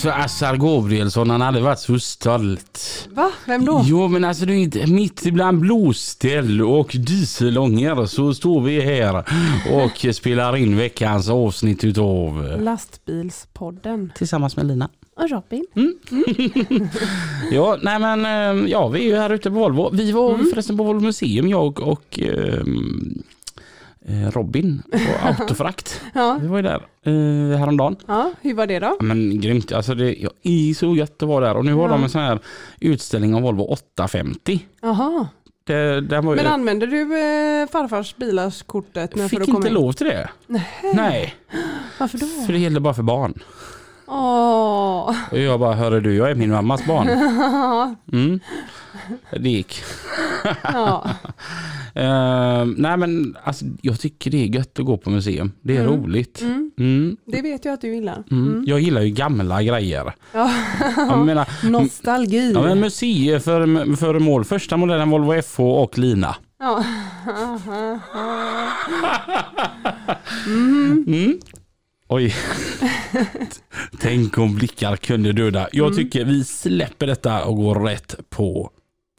Alltså Assar Gabrielsson han hade varit så stolt. Va? Vem då? Jo men alltså det är inte mitt ibland blåställ och dieselånger så står vi här och spelar in veckans avsnitt utav Lastbilspodden. Tillsammans med Lina. Och Robin. Ja nej men eh, ja vi är ju här ute på Volvo. Vi var förresten på Volvo Museum jag och ehm, eh, Robin på Autofrakt. Ja. Vi var ju där eh, häromdagen. ja, hur var det då? Ja, men grymt. Alltså det ja, är så gött att vara där. Och nu har de en sån här utställning av Volvo 850. Jaha. Det, det var ju, Men använder du eh, farfars bilarskortet när jag för fick att komma inte in? lov till det. Nej, Varför då? för det gällde bara för barn. Åh. Och jag bara, hörru du, jag är min mammas barn. Mm. Det gick. ja. Eh, nej men alltså, jag tycker det är gött att gå på museum. Det är roligt. Mm. Mm. Det vet jag att du gillar. Mm. Jag gillar ju gamla grejer. Ja. Jag menar, Nostalgi. ja, men museiföremål. Första modellen Volvo FH och Lina. Ja. Mm. Oj. Tänk om blickar kunde döda. Jag tycker vi släpper detta och går rätt på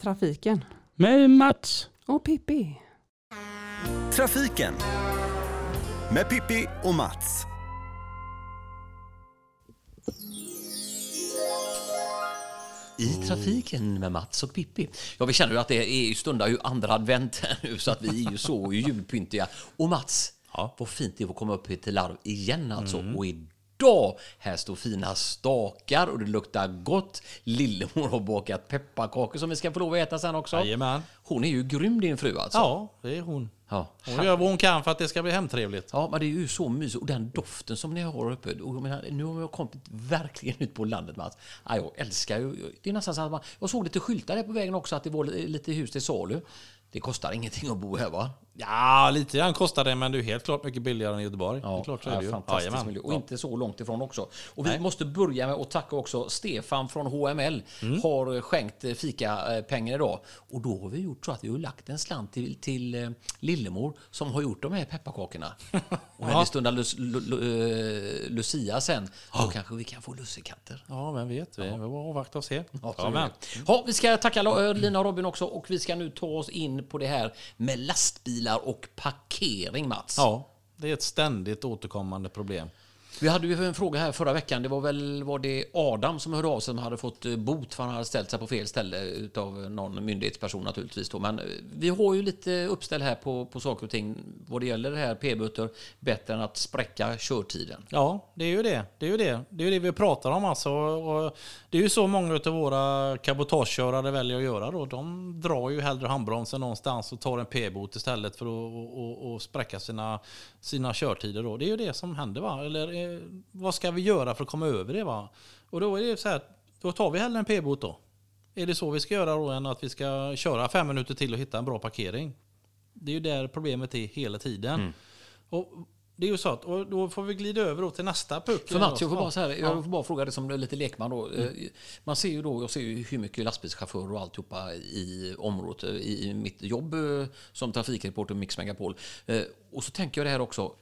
Trafiken. med Mats. Och Pippi. Trafiken med Pippi och Mats. I trafiken med Mats och Pippi. Ja, vi känner ju att det är stundar ju andra advent här nu så att vi är ju så julpyntiga. Och Mats, vad fint det är att komma upp till Larv igen alltså. Och idag, här står fina stakar och det luktar gott. Lillemor har bakat pepparkakor som vi ska få lov att äta sen också. Jajamän. Hon är ju grym din fru alltså. Ja, det är hon. Ja. Hon gör vad hon kan för att det ska bli hemtrevligt. Ja, men det är ju så mysigt. Och den doften som ni har uppe. Och jag menar, nu har jag kommit verkligen ut på landet, Mats. Ja, jag älskar ju... Det är nästan så att man... Jag såg lite skyltar där på vägen också, att det var lite hus till salu. Det kostar ingenting att bo här, va? Ja, lite grann kostar det, men det är helt klart mycket billigare än i Göteborg. det är klart så är det ju. fantastisk miljö. Och Ja. inte så långt ifrån också. Och vi Nej. måste börja med att tacka också Stefan från HML. Mm. Har skänkt eh, fikapengar idag. Och då har vi gjort så att vi har lagt en slant till, till eh, Lillemor som har gjort de här pepparkakorna. Och när det stundar Lu, Lu, Lu, eh, Lucia sen, då kanske vi kan få lussekatter. Ja, vem vet. Vi får avvakta och se. Ja, Ja, ja, vi ska tacka Lina och Robin också och vi ska nu ta oss in på det här med bilar och parkering, Mats. ja, det är ett ständigt återkommande problem. Vi hade ju en fråga här förra veckan. Det var väl var det Adam som hörde av sig som hade fått eh, bot för han hade ställt sig på fel ställe utav någon myndighetsperson naturligtvis. Då. Men eh, vi har ju lite uppställ här på, på saker och ting vad det gäller det här p-böter bättre än att spräcka körtiden. Ja, det är ju det. Det är ju det, det, är ju det vi pratar om alltså. Och det är ju så många av våra cabotagekörare väljer att göra då. De drar ju hellre handbromsen någonstans och tar en p-bot istället för att och, och, och spräcka sina, sina körtider då. Det är ju det som händer va. Eller eh, vad ska vi göra för att komma över det va? Och då är det så här, då tar vi hellre en p-bot då. Är det så vi ska göra då än att vi ska köra fem minuter till och hitta en bra parkering? Det är ju där problemet är hela tiden. Och det är ju så att, och då får vi glida över till nästa puck. För Mats, jag får bara, så här, Ja. jag får bara fråga det som lite lekman då. Eh, Man ser ju då, jag ser ju hur mycket lastbilschaufförer och alltihopa i området, i i mitt jobb eh, som trafikreporter Mix Megapol. Eh, Och så tänker jag det här också.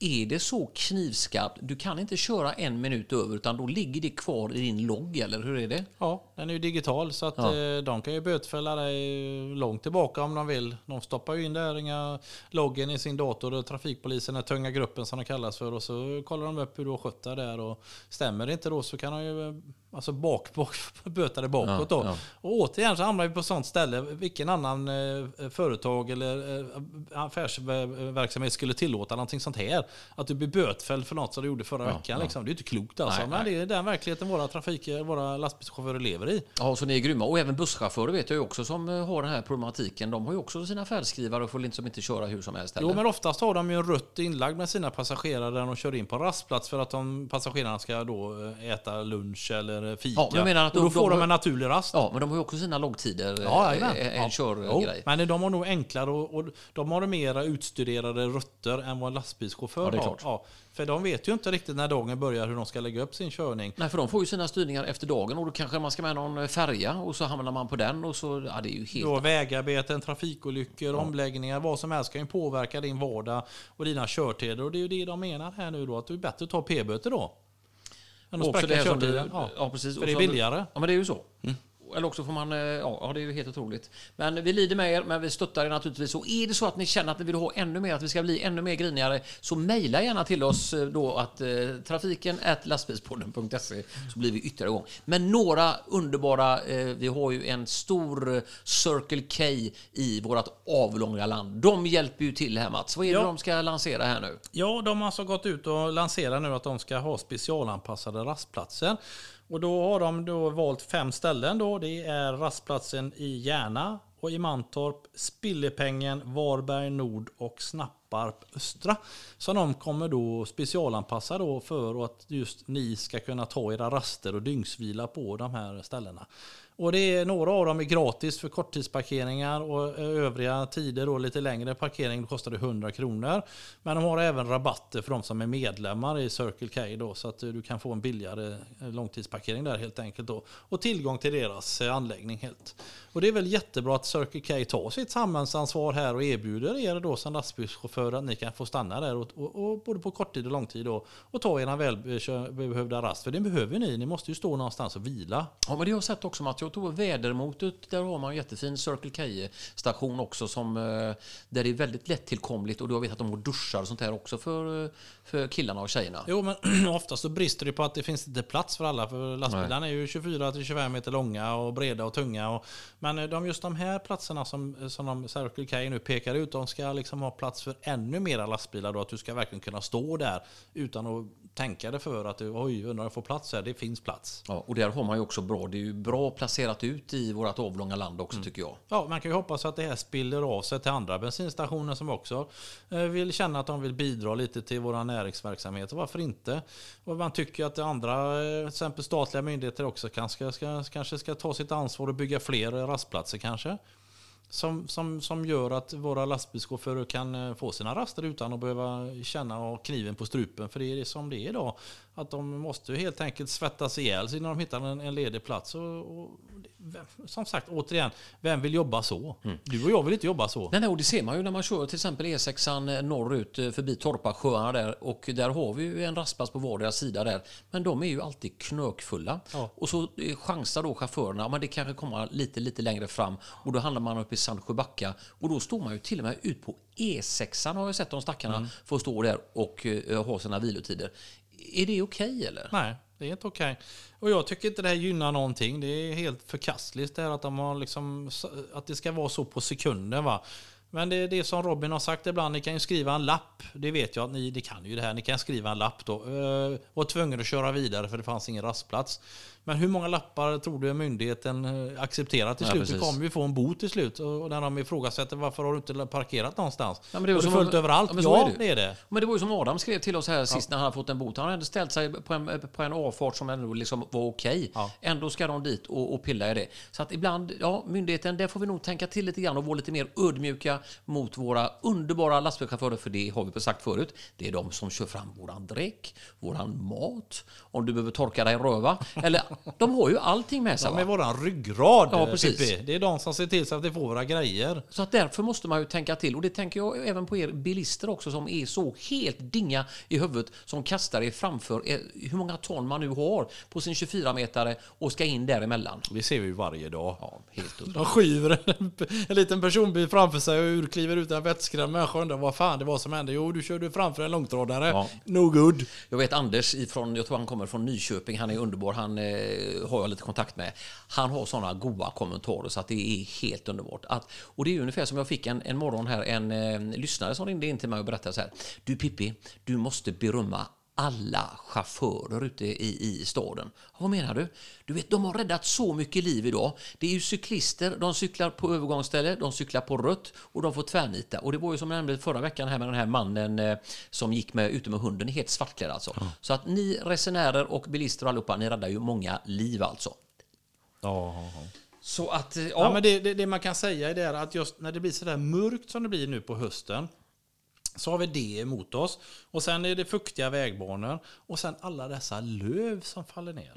Är det så knivskarpt? Du kan inte köra en minut över utan då ligger det kvar i din logg, eller hur är det? Ja, den är ju digital så att Ja. eh, de kan ju bötfälla dig långt tillbaka om de vill. De stoppar ju in där inga loggen i sin dator och trafikpolisen, den tunga gruppen som det kallas för och så kollar de upp hur du har skött dig där och stämmer det inte då så kan de ju eh, alltså bak, bak, bötade bakåt då. Ja, ja. Och återigen så hamnar vi på sånt ställe, vilken annan eh, företag eller eh, affärsverksamhet skulle tillåta någonting sånt här? Att du blir bötfälld för något som du gjorde förra Ja, veckan. ja. Liksom. Det är inte klokt alltså. Nej, men nej. det är den verkligheten våra trafik, våra lastbilschaufförer lever i. Ja, så ni är grymma. Och även busschaufförer vet jag också som eh, har den här problematiken. De har ju också sina färdskrivare och får liksom inte köra hur som helst. Jo, men oftast har de ju en rutt inlagd med sina passagerare där de kör in på rastplats för att de passagerarna ska då eh, äta lunch eller eh, fika. Ja, men jag menar att och då de- får de- en naturlig rast. Ja, men de har ju också sina loggtider. Ja, eh, en Ja. Körgrej. Men de har nog enklare och, och de har mera utstuderade rutter än vad en lastbilschaufför Ja, har. Ja, för de vet ju inte riktigt när dagen börjar hur de ska lägga upp sin körning. Nej, för de får ju sina styrningar efter dagen och då kanske man ska med någon färja och så hamnar man på den och så, ja det är ju helt... Då vägarbeten, trafikolyckor, omläggningar, vad som helst kan ju påverka din vardag och dina körtider. Och det är ju det de menar här nu då, att det är bättre att ta p-böter då. Än att spräcka du, körtiden. ja. Ja. precis. För Och det är billigare. Ja, men det är ju så. Eller också får man, eh, ja, det är ju helt otroligt. Men vi lider med er, men vi stöttar er naturligtvis. Och är det så att ni känner att ni vill ha ännu mer, att vi ska bli ännu mer grinigare, så mejla gärna till oss eh, då att eh, trafiken lastbilspodden.se så blir vi ytterligare igång. Men några underbara, eh, vi har ju en stor eh, Circle K i vårt avlånga land. De hjälper ju till här Mats. Vad är det Ja. de ska lansera här nu? Ja, de har alltså gått ut och lanserat nu att de ska ha specialanpassade rastplatser. Och då har de då valt fem ställen. Då. Det är rastplatsen i Järna och i Mantorp, Spillepengen, Varberg Nord och Snapparp Östra. Som de kommer då specialanpassa då för att just ni ska kunna ta era raster och dygnsvila på de här ställena. Och det är, några av dem är gratis för korttidsparkeringar och övriga tider och lite längre parkering kostar det 100 kronor. Men de har även rabatter för de som är medlemmar i Circle K då så att du kan få en billigare långtidsparkering där helt enkelt då. Och tillgång till deras anläggning helt. Och det är väl jättebra att Circle K tar sitt samhällsansvar här och erbjuder er då som lastbilschaufför att ni kan få stanna där och, och, och både på korttid och långtid då, och ta er välbehövda rast. För det behöver ni. Ni måste ju stå någonstans och vila. Ja, men det har jag sett också Mats. Jag tror vädermotet, där har man en jättefin Circle K-station också som, eh, där det är väldigt lättillkomligt och du har vet att de har duschar och sånt där också för, eh, för killarna och tjejerna. Jo, men oftast så brister det på att det finns inte plats för alla. För lastbilarna är ju 24-25 meter långa och breda och tunga. Och, men eh, de, just de här platserna som, som de Circle K nu pekar ut, de ska liksom ha plats för ännu mera lastbilar. Då, att du ska verkligen kunna stå där utan att tänka dig för att du, oj, undrar om jag får plats här. Det finns plats. Ja, och där har man ju också bra, det är ju bra placerat ut i vårt avlånga land också tycker jag. Ja, man kan ju hoppas att det här spiller av sig till andra bensinstationer som också eh, vill känna att de vill bidra lite till våra näringsverksamhet. Varför inte? Och man tycker att andra, eh, till exempel statliga myndigheter också kan, ska, kanske ska ta sitt ansvar och bygga fler rastplatser kanske. Som, som, som gör att våra lastbilschaufförer kan eh, få sina raster utan att behöva känna kniven på strupen. För det är det som det är idag. Att de måste helt enkelt svettas ihjäl sig när de hittar en, en ledig plats. Och, och, som sagt, återigen, vem vill jobba så? Du och jag vill inte jobba så. Nej, nej, det ser man ju när man kör till exempel E6 norrut eh, förbi Torpasjöarna där och där har vi ju en rastplats på vardera sida där. Men de är ju alltid knökfulla. Ja. Och så eh, chansar då chaufförerna, men det kanske kommer lite, lite längre fram och då handlar man uppe i Sandsjöbacka och då står man ju till och med ut på E6 har jag sett de stackarna få stå där och eh, ha sina vilotider. Är det okej eller? Nej, det är inte okej. Och jag tycker inte det här gynnar någonting. Det är helt förkastligt det här att, de har liksom, att det ska vara så på sekunden. Va? Men det är det som Robin har sagt ibland. Ni kan ju skriva en lapp. Det vet jag att ni det kan ju det här. Ni kan skriva en lapp då. Uh, var tvungen att köra vidare för det fanns ingen rastplats. Men hur många lappar tror du myndigheten eh, accepterar till Ja, slut? Du precis. kommer ju få en bot till slut. Och när de ifrågasätter varför har du inte parkerat någonstans? Ja, men det det är som- fullt överallt. Ja, Ja, men så är det. det är det. Men det var ju som Adam skrev till oss här sist när han fått en bot. Han hade ställt sig på en, på en avfart som ändå liksom var okej. Ja. Ändå ska de dit och, och pilla i det. Så att ibland, ja, myndigheten, där får vi nog tänka till lite grann och vara lite mer ödmjuka mot våra underbara lastbilschaufförer. För det har vi sagt förut. Det är de som kör fram våran dräck, våran mat, om du behöver torka dig röva. Eller, de har ju allting med sig. De är Va? våran ryggrad. Ja, precis. Pippi. Det är de som ser till så att vi får våra grejer. Så att därför måste man ju tänka till. Och det tänker jag även på er bilister också som är så helt dinga i huvudet som kastar er framför eh, hur många ton man nu har på sin 24-metare och ska in däremellan. Det ser vi ju varje dag. Ja, helt. De skyver en, en liten personbil framför sig och ur, kliver ut en vettskrämd människa och undrar vad fan det var som hände. Jo, du körde framför en långtradare. Ja. No good. Jag vet Anders, ifrån, jag tror han kommer från Nyköping, han är underbar, han eh, Eh, har jag lite kontakt med. Han har sådana goda kommentarer så att det är helt underbart. Att, och det är ju ungefär som jag fick en, en morgon här, en en lyssnare som ringde in till mig och berättade så här. Du Pippi, du måste berömma alla chaufförer ute i, i staden. Vad menar du? Du vet, de har räddat så mycket liv idag. Det är ju cyklister, de cyklar på övergångsställe, de cyklar på rött och de får tvärnita. Och det var ju som jag nämnde förra veckan här med den här mannen eh, som gick med, ute med hunden, helt svartklädd alltså. Så att ni resenärer och bilister och allihopa, ni räddar ju många liv alltså. Så att, eh, ja. Ja, men det, det, det man kan säga är det är att just när det blir så där mörkt som det blir nu på hösten så har vi det emot oss. Och sen är det fuktiga vägbanor. Och sen alla dessa löv som faller ner.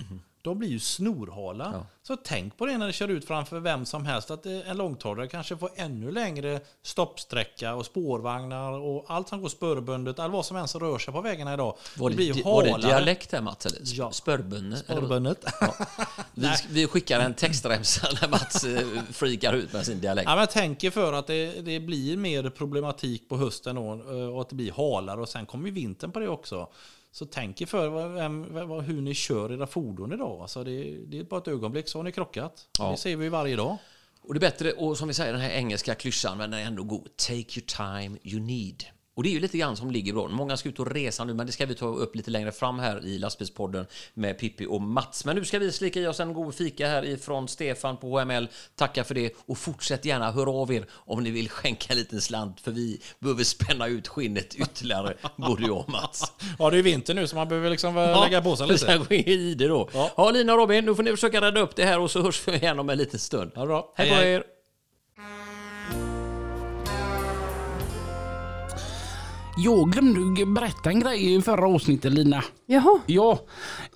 De blir ju snorhala. Så tänk på det när ni kör ut framför vem som helst. Att eh, en långtradare kanske får ännu längre stoppsträcka och spårvagnar och allt som går spårbundet. Allt vad som ens rör sig på vägarna idag. Var det, blir ju var det dialekt här Mats? Eller? Ja. Spörbunne? eller vad? Spårbundet. Vi, vi skickar en textremsa när Mats eh, freakar ut med sin dialekt. Ja, men jag tänker för att det, det blir mer problematik på hösten då, eh, och att det blir halare och sen kommer vintern på det också. Så tänk er för vem, vad, hur ni kör era fordon idag. Alltså det, det är bara ett ögonblick så har ni krockat. Ja. Det ser vi varje dag. Och det är bättre, och som vi säger, den här engelska klyschan, men den är ändå god. Take your time you need. Och det är ju lite grann som ligger bra. Många ska ut och resa nu, men det ska vi ta upp lite längre fram här i lastbilspodden med Pippi och Mats. Men nu ska vi slicka i oss en god fika här ifrån Stefan på HML. Tacka för det och fortsätt gärna höra av er om ni vill skänka en liten slant, för vi behöver spänna ut skinnet ytterligare, både jag och Mats. Ja, det är vinter nu så man behöver liksom lägga på sig lite. I det då. Ja. Ja. Lina och Robin, nu får ni försöka rädda upp det här och så hörs vi igen om en liten stund. Ja, bra. Hej på Hej, hej. er! Jag glömde berätta en grej i förra avsnittet Lina. Jaha, Ja,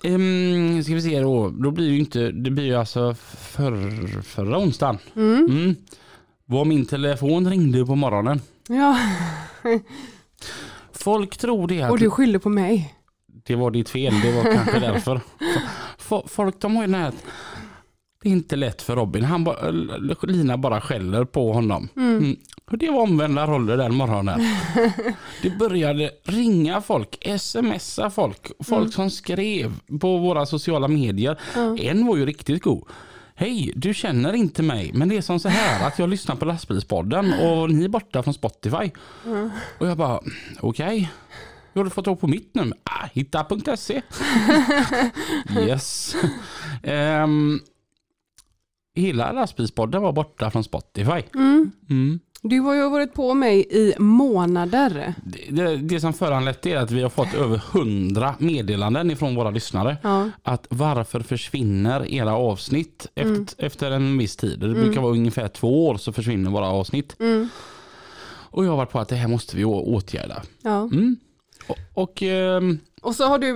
um, ska vi se då. Då blir det ju inte, det blir ju alltså för, förra onsdagen. Mm. Var min telefon ringde på morgonen. ja. Folk tror det att Och du skyller på mig. det var ditt fel, det var kanske därför. Folk de har ju den här det är inte lätt för Robin. Han ba, Lina bara skäller på honom. Mm. Och det var omvända roller den morgonen. Det började ringa folk, smsa folk, folk som skrev på våra sociala medier. En var ju riktigt god. Hej, du känner inte mig, men det är som så här att jag lyssnar på lastbilspodden och ni är borta från Spotify. Och jag bara, okej. Hur har du fått tag på mitt nummer? Ah, hitta.se. yes. Ehm, hela lastbilspodden var borta från Spotify. Mm. Du har ju varit på mig i månader. Det, det, det som föranlett är att vi har fått över hundra meddelanden ifrån våra lyssnare. Ja. Att varför försvinner era avsnitt efter, efter en viss tid? Det brukar vara ungefär två år så försvinner våra avsnitt. Och jag har varit på att det här måste vi åtgärda. Ja. Mm. Och, och ehm, Och så har du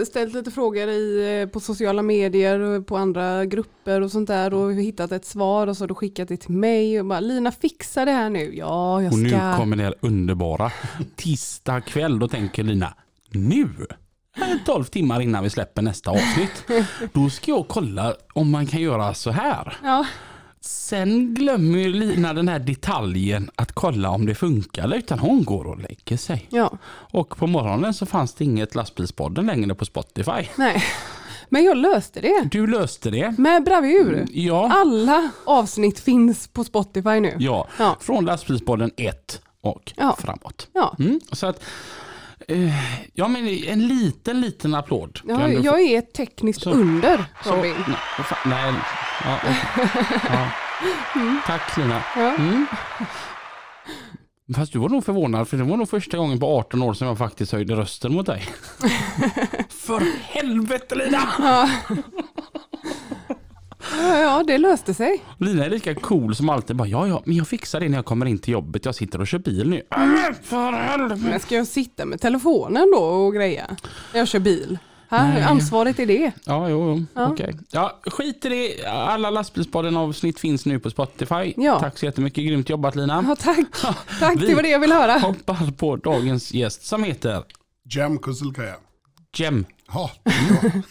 eh, ställt lite frågor i, eh, på sociala medier och på andra grupper och sånt där och hittat ett svar och så har du skickat det till mig och bara Lina fixa det här nu. Ja, jag Och nu ska. kommer det här underbara. Tisdag kväll, då tänker Lina, nu? 12 timmar innan vi släpper nästa avsnitt. Då ska jag kolla om man kan göra så här. Ja, Sen glömmer ju Lina den här detaljen att kolla om det funkar utan hon går och lägger sig. ja, Och på morgonen så fanns det inget lastbilspodden längre på Spotify. nej. Men jag löste det. Du löste det. Med bravur. Ja, Alla avsnitt finns på Spotify nu. ja. Ja. från lastbilspodden 1 och Ja. framåt. Ja. Mm. Så att, eh, ja men en liten, liten applåd. Ja, jag är ett tekniskt Så. under, Så, Robin. nej, vad fan, nej. Ja, ja. Tack Lina. Ja. Mm. Fast du var nog förvånad för det var nog första gången på 18 år som jag faktiskt höjde rösten mot dig. för helvete Lina! Ja, ja, det löste sig. Lina är lika cool som alltid. Bara, ja, ja, men jag fixar det när jag kommer in till jobbet. Jag sitter och kör bil nu. Äh, För helvete! Men ska jag sitta med telefonen då och greja? När jag kör bil? Här, Nej. ansvaret är det. Ja, jo, jo. Ja. okej. Ja, skit i det. Alla lastbilspodden avsnitt finns nu på Spotify. Ja. Tack så jättemycket. Grymt jobbat Lina. Ja, tack. Tack, Vi- det var det jag ville höra. Hoppas på dagens gäst som heter Jem Kusulkaja. Jem. Ja, det är jag.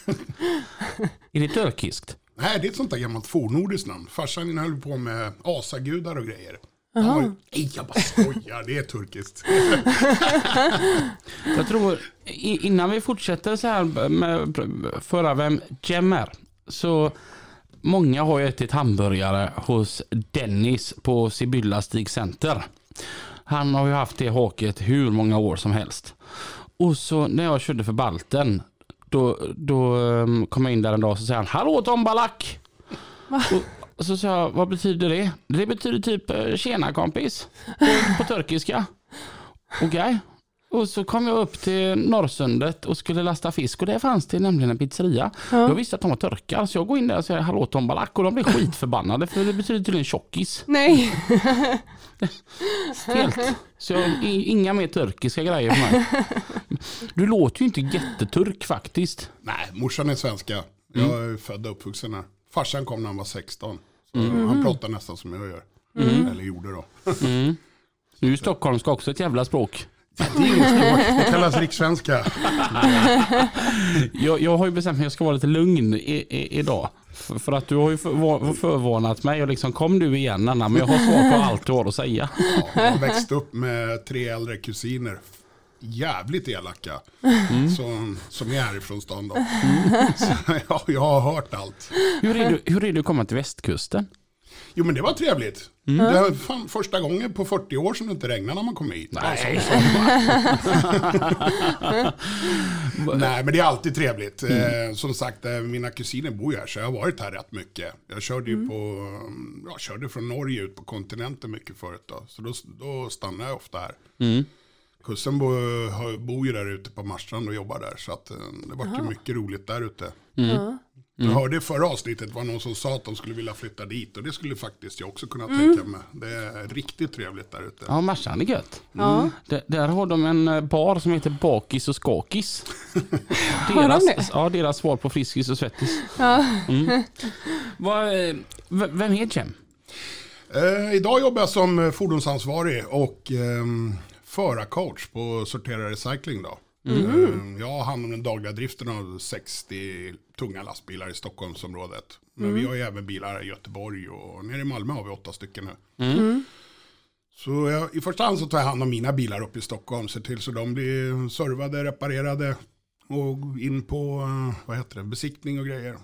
Är det turkiskt? Nej, det är ett sånt där gammalt fornordiskt namn. Farsan höll på med asagudar och grejer. Var, nej, jag bara skojar, det är turkiskt. Jag tror innan vi fortsätter så här med förra vem Jem är. Så många har ju ätit hamburgare hos Dennis på Sibylla Stig Center. Han har ju haft det haket hur många år som helst. Och så när jag körde för Balten då, då um, kom jag in där en dag och så säger han Hallå Tom Balak! Och, så sa jag, vad betyder det? Det betyder typ eh, tjena kompis på, på turkiska. Okej. Och så kom jag upp till Norrsundet och skulle lasta fisk och där fanns det nämligen en pizzeria. Jag visste att de var turkar så jag går in där och säger hallå Tom Balak och de blir skitförbannade för det betyder tydligen tjockis. Nej. Helt. Så jag, inga mer turkiska grejer för mig. Du låter ju inte jätteturk faktiskt. Nej, morsan är svenska. Jag är född och uppvuxen här. Farsan kom när han var 16. Så Han pratar nästan som jag gör. Eller gjorde då. Nu är stockholmska också ett jävla språk. Det är språk, det kallas rikssvenska. Jag, jag har ju bestämt mig att jag ska vara lite lugn i, i, idag. För, för att du har ju för, förvarnat mig och liksom kom du igen Anna men jag har svar på allt du har att säga. Ja, jag växte upp med tre äldre kusiner. Jävligt elaka. Som, som är härifrån stan då. Så, ja, jag har hört allt. Hur är, du, hur är du att komma till västkusten? Jo men det var trevligt. Det var fan första gången på 40 år som det inte regnade när man kom hit. Nej. Nej men det är alltid trevligt. Eh, som sagt, eh, mina kusiner bor ju här så jag har varit här rätt mycket. Jag körde ju på, mm, jag körde från Norge ut på kontinenten mycket förut då. Så då, då stannade jag ofta här. Kussen bo, har- bor ju där ute på Marstrand och jobbar där. Så att, eh, det var ju mycket roligt där ute. Jag hörde i förra avsnittet var någon som sa att de skulle vilja flytta dit. Och det skulle faktiskt jag också kunna tänka mig. Det är riktigt trevligt där ute. Ja, Marsan är gött. Ja. Där, där har de en eh, bar som heter Bakis och Skakis. De deras, det? Ja, deras svar på Friskis och Svettis. Ja. Mm. Vad, eh, vem är Jem? Eh, idag jobbar jag som fordonsansvarig och eh, förarcoach på Sortera Recycling. Då. Eh, jag har hand om den dagliga driften av 60 tunga lastbilar i Stockholmsområdet. Men vi har ju även bilar i Göteborg och nere i Malmö har vi åtta stycken nu. Så jag, i första hand så tar jag hand om mina bilar uppe i Stockholm. Ser till så de blir servade, reparerade och in på eh, vad heter det, besiktning och grejer.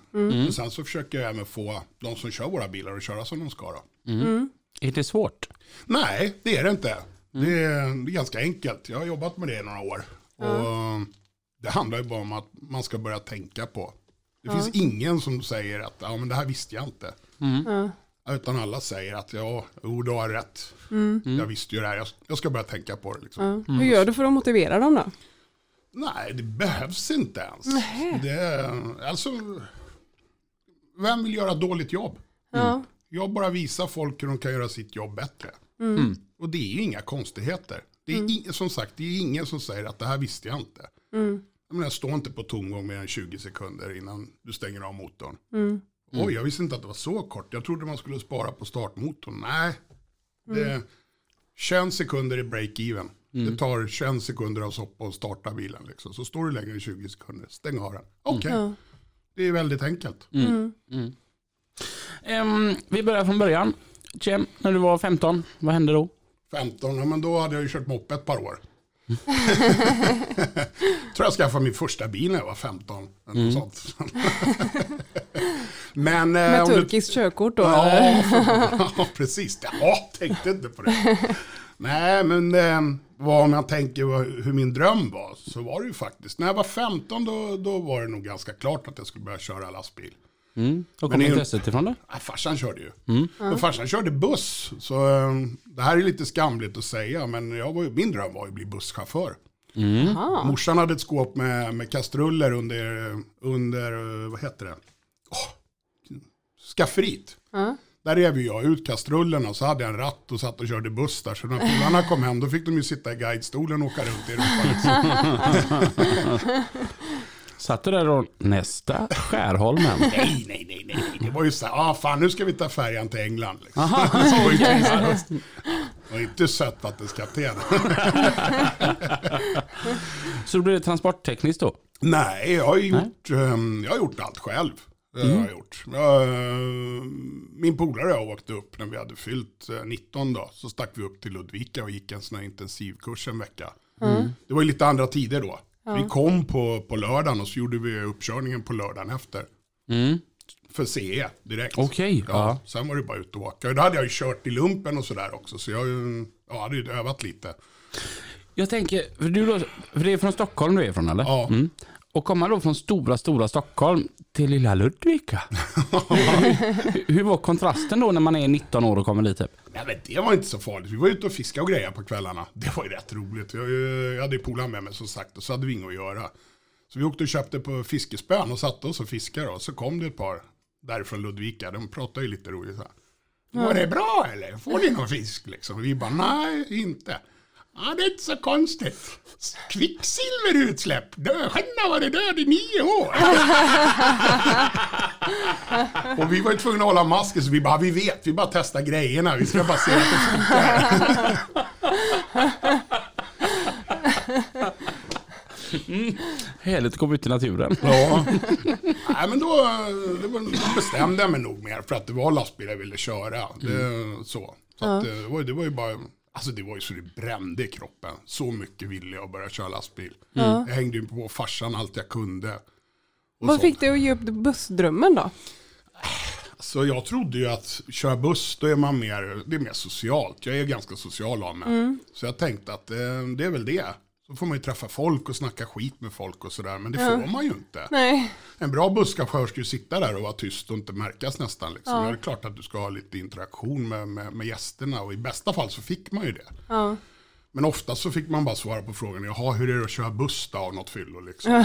Och sen så försöker jag även få de som kör våra bilar att köra som de ska. Då. Är det svårt? Nej, det är det inte. Det, är, det är ganska enkelt. Jag har jobbat med det i några år. Och det handlar ju bara om att man ska börja tänka på. Det finns ingen som säger att ja, men det här visste jag inte. Ja. Utan alla säger att ja, jo, du har rätt. Jag visste ju det här. Jag, jag ska börja tänka på det. Liksom. Ja. Hur gör du för att motivera dem då? Nej, det behövs inte ens. Det, alltså, vem vill göra dåligt jobb? Ja. Jag bara visar folk hur de kan göra sitt jobb bättre. Och det är ju inga konstigheter. Det är i, som sagt, det är ingen som säger att det här visste jag inte. Jag menar, stå inte på tomgång mer än 20 sekunder innan du stänger av motorn. Oj, jag visste inte att det var så kort. Jag trodde man skulle spara på startmotorn. Nej, det 21 sekunder i break-even. Det tar 21 sekunder av soppa att starta bilen. Liksom. Så står du längre än 20 sekunder, stäng av den. Okej, Ja. det är väldigt enkelt. Ehm, vi börjar från början. Jem, när du var 15, vad hände då? 15, ja, men då hade jag ju kört moppe ett par år. tror jag skaffade min första bil när jag var 15. Eller något sånt. men, eh, Med du- turkiskt körkort då? Ja, precis. Ja, tänkte inte på det. Nej, men eh, vad om jag tänker vad- hur min dröm var så var det ju faktiskt. När jag var 15 då, då var det nog ganska klart att jag skulle börja köra lastbil. Mm. Men kom intresset ifrån då? Nej, farsan körde ju. Men farsan körde buss. Så eh, det här är lite skamligt att säga. Men jag var ju, min dröm var ju att bli busschaufför. Jaha. Morsan hade ett skåp med, med kastruller under, under, eh, vad heter det? Oh, skafferiet. Ja. Där rev ju jag ut kastrullerna och så hade jag en ratt och satt och körde buss där. Så när polarna kom hem då fick de ju sitta i guidestolen och åka runt i Europa. Liksom. Satt du där och nästa Skärholmen? Nej, nej, nej, nej, nej. Det var ju så här, ah, fan nu ska vi ta färjan till England. Liksom. Så. Det var inte sötvattenskapten. Så då blev det transporttekniskt då? Nej, jag har gjort, ehm, jag har gjort allt själv. Har jag gjort. Jag, eh, min polare och jag åkte upp när vi hade fyllt eh, 19 då. Så stack vi upp till Ludvika och gick en sån här intensivkurs en vecka. Det var ju lite andra tider då. Vi kom på, på lördagen och så gjorde vi uppkörningen på lördagen efter. Mm. För CE direkt. Okej, Ja, ja. Sen var det bara ut och åka. Och Då hade jag ju kört i lumpen och sådär också. Så jag eh, ja, hade ju övat lite. Jag tänker, för, du då, för det är från Stockholm du är från eller? Ja. Mm. Och komma då från stora, stora Stockholm till lilla Ludvika. hur, hur var kontrasten då när man är 19 år och kommer dit typ? Nej men det var inte så farligt. Vi var ute och fiskade och grejer på kvällarna. Det var ju rätt roligt. Jag, jag hade ju polare med mig som sagt och så hade vi inget att göra. Så vi åkte och köpte på fiskespön och satte oss och fiskade och så kom det ett par därifrån Ludvika. De pratade ju lite roligt så här. Var det bra eller? Får ni någon fisk liksom? Och vi bara nej, inte. Ja, det är inte så konstigt. Kvicksilverutsläpp. Dö- Skenna var det död i nio år. och vi var ju tvungna att hålla masken så vi bara, vi vet, vi bara testar grejerna. Vi ska bara se att det funkar. Härligt att komma ut i naturen. Ja. Nej, men då, då bestämde jag mig nog mer för att det var lastbilar jag ville köra. Det, så så att, det, var, det var ju bara, alltså det var ju så det brände i kroppen. Så mycket ville jag börja köra lastbil. Jag hängde ju på farsan allt jag kunde. Vad fick dig att ge upp bussdrömmen då? Så jag trodde ju att köra buss, då är man mer, det är mer socialt. Jag är ganska social av mig. Så jag tänkte att eh, det är väl det. Så får man ju träffa folk och snacka skit med folk och sådär. Men det får man ju inte. Nej. En bra busschaufför ska ju sitta där och vara tyst och inte märkas nästan. Liksom. Det är klart att du ska ha lite interaktion med, med, med gästerna och i bästa fall så fick man ju det. Ja. Men ofta så fick man bara svara på frågan, jaha hur är det att köra buss då av något fyllo liksom?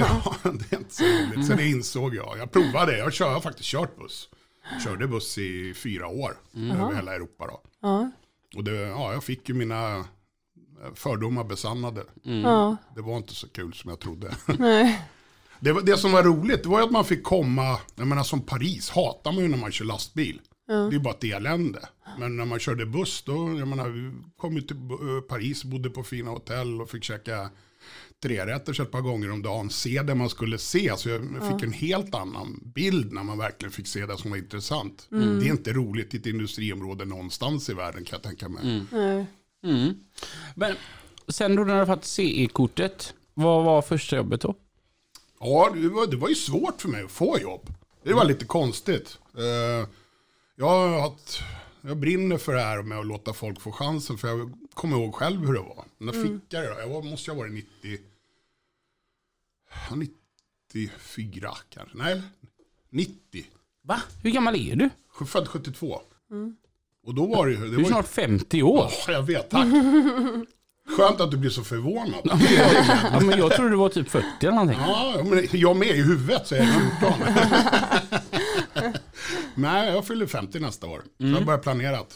ja, det är inte så roligt. Så det insåg jag. Jag provade, jag, kör, jag har faktiskt kört buss. Körde buss i fyra år över hela Europa då. Ja. Och det, ja, jag fick ju mina fördomar besannade. Ja. Det var inte så kul som jag trodde. Nej. Det, var, det som var roligt det var att man fick komma, jag menar som Paris hatar man ju när man kör lastbil. Det är ju bara ett elände. Men när man körde buss då, jag menar vi kom ju till eh, Paris, bodde på fina hotell och fick käka trerätters ett par gånger om dagen. Se det man skulle se, så jag fick en helt annan bild när man verkligen fick se det som var intressant. Det är inte roligt i ett industriområde någonstans i världen kan jag tänka mig. Nej. Mm. Men sen då när du fått CE-kortet, vad var första jobbet då? Ja, det var, det var ju svårt för mig att få jobb. Det var lite konstigt. Eh, jag, haft, jag brinner för det här med att låta folk få chansen. För jag kommer ihåg själv hur det var. När fick jag det då? Jag var, måste ha varit 90, ja, 94 kanske. Nej, 90. Va? Hur gammal är du? Född 72. Och då var det ju... Det Du är var ju snart 50 år. Ja, jag vet, tack. Skönt att du blir så förvånad. Ja, men jag tror du var typ 40 eller någonting. Ja, men jag med i huvudet så är jag 14. Nej, jag fyller 50 nästa år. Så jag börjar planerat.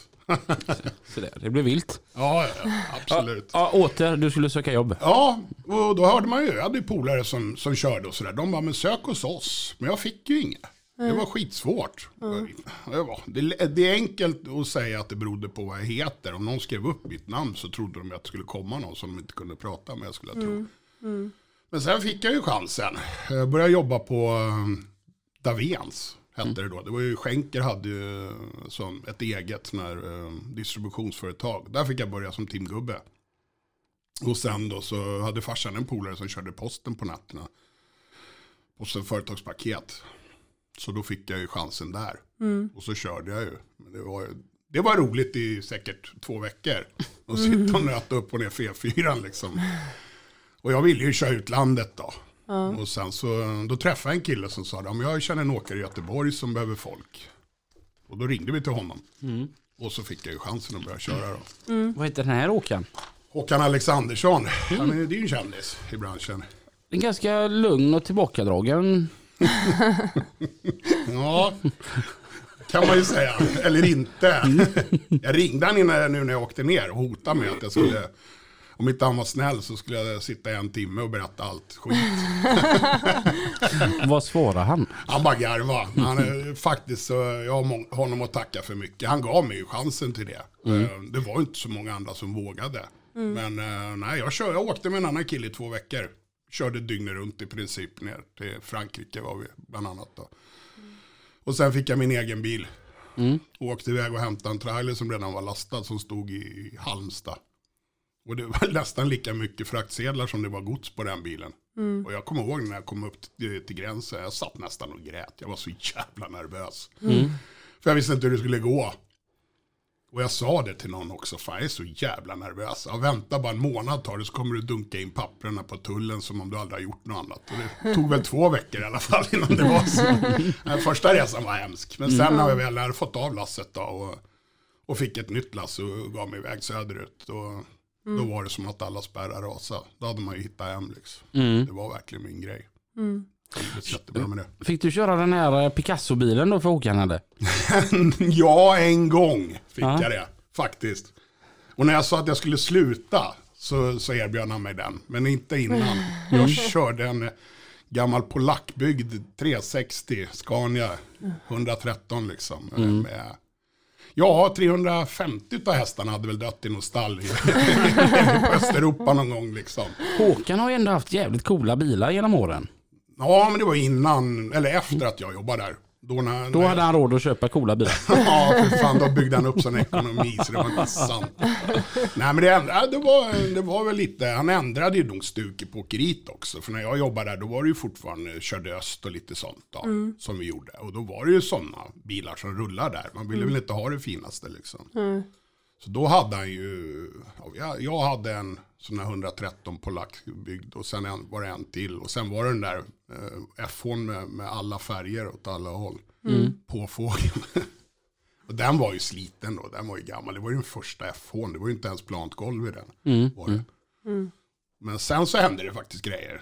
Så där, det blev vilt. Ja, ja, absolut. Ja, åter, du skulle söka jobb. Ja, och då hörde man ju, jag hade ju polare som, som körde och sådär. De bara, men sök hos oss. Men jag fick ju inget. Det var skitsvårt. Det, var, det, det är enkelt att säga att det berodde på vad jag heter. Om någon skrev upp mitt namn så trodde de att det skulle komma någon som de inte kunde prata med. Jag skulle tro. Men sen fick jag ju chansen. Jag började jobba på um, Davens. Hette det då. Det var ju Schenker hade ju som ett eget sån här, um, distributionsföretag. Där fick jag börja som timgubbe. Och sen då så hade farsan en polare som körde posten på nätterna. Posten företagspaket. Så då fick jag ju chansen där. Och så körde jag ju. Men det, var, det var roligt i säkert två veckor. Och sitta och nöta upp och ner för E4 liksom. Och jag ville ju köra ut landet då. Och sen så då träffade jag en kille som sa, ja, men jag känner en åkare i Göteborg som behöver folk. Och då ringde vi till honom. Och så fick jag ju chansen att börja köra då. Vad heter den här åkaren? Håkan Alexandersson, han är, det är ju en kändis i branschen. En ganska lugn och tillbakadragen. Ja, kan man ju säga. Eller inte. Jag ringde han innan, nu när jag åkte ner och hotade med att jag skulle, om inte han var snäll så skulle jag sitta en timme och berätta allt skit. Vad svarar han? Han bara garvade. Han är faktiskt så, jag har honom att tacka för mycket. Han gav mig ju chansen till det. Eh, Det var inte så många andra som vågade. Men eh, nej, jag, kör, jag åkte med en annan kille i två veckor. Körde dygnet runt i princip ner till Frankrike var vi bland annat då. Och sen fick jag min egen bil. Och åkte iväg och hämtade en trailer som redan var lastad som stod i Halmstad. Och det var nästan lika mycket fraktsedlar som det var gods på den bilen. Och jag kommer ihåg när jag kom upp till, till gränsen, jag satt nästan och grät. Jag var så jävla nervös. För jag visste inte hur det skulle gå. Och jag sa det till någon också, fan jag är så jävla nervös. Ja, vänta bara en månad tar det så kommer du dunka in papperna på tullen som om du aldrig har gjort något annat. Och det tog väl två veckor i alla fall innan det var så. Den första resan var hemsk. Men sen när jag väl hade fått av lasset då och, och fick ett nytt lass och gav mig iväg söderut. Då, då var det som att alla spärrar rasade. Då hade man ju hittat hem liksom. Det var verkligen min grej. Jag Fick du köra den här eh, Picasso-bilen då för Håkan eller? ja, en gång fick Ja. jag det faktiskt. Och när jag sa att jag skulle sluta så, så erbjöd han mig den. Men inte innan. Jag körde en gammal polackbyggd 360 Scania 113 liksom. eh, Med, ja, 350 av hästarna hade väl dött i något stall i, på Östeuropa någon gång liksom. Håkan har ju ändå haft jävligt coola bilar genom åren. Ja, men det var innan, eller efter att jag jobbade där. Då, när, Då när hade han råd att köpa coola bilar. Ja, för fan, då byggde han upp sin ekonomi så det var inte sant. Nej, men det, ändrade, det, var, det var väl lite, han ändrade ju nog stuket på åkeriet också. För när jag jobbade där, då var det ju fortfarande, körde öst och lite sånt då, som vi gjorde. Och då var det ju sådana bilar som rullar där. Man ville väl inte ha det finaste liksom. Så då hade han ju, ja, jag, jag hade en sån här 113 polack byggd och sen en, var det en till. Och sen var det den där eh, F1 med, med alla färger åt alla håll. På fågeln. och den var ju sliten då, den var ju gammal. Det var ju den första F1, det var ju inte ens plant golv i den. Var det. Men sen så hände det faktiskt grejer.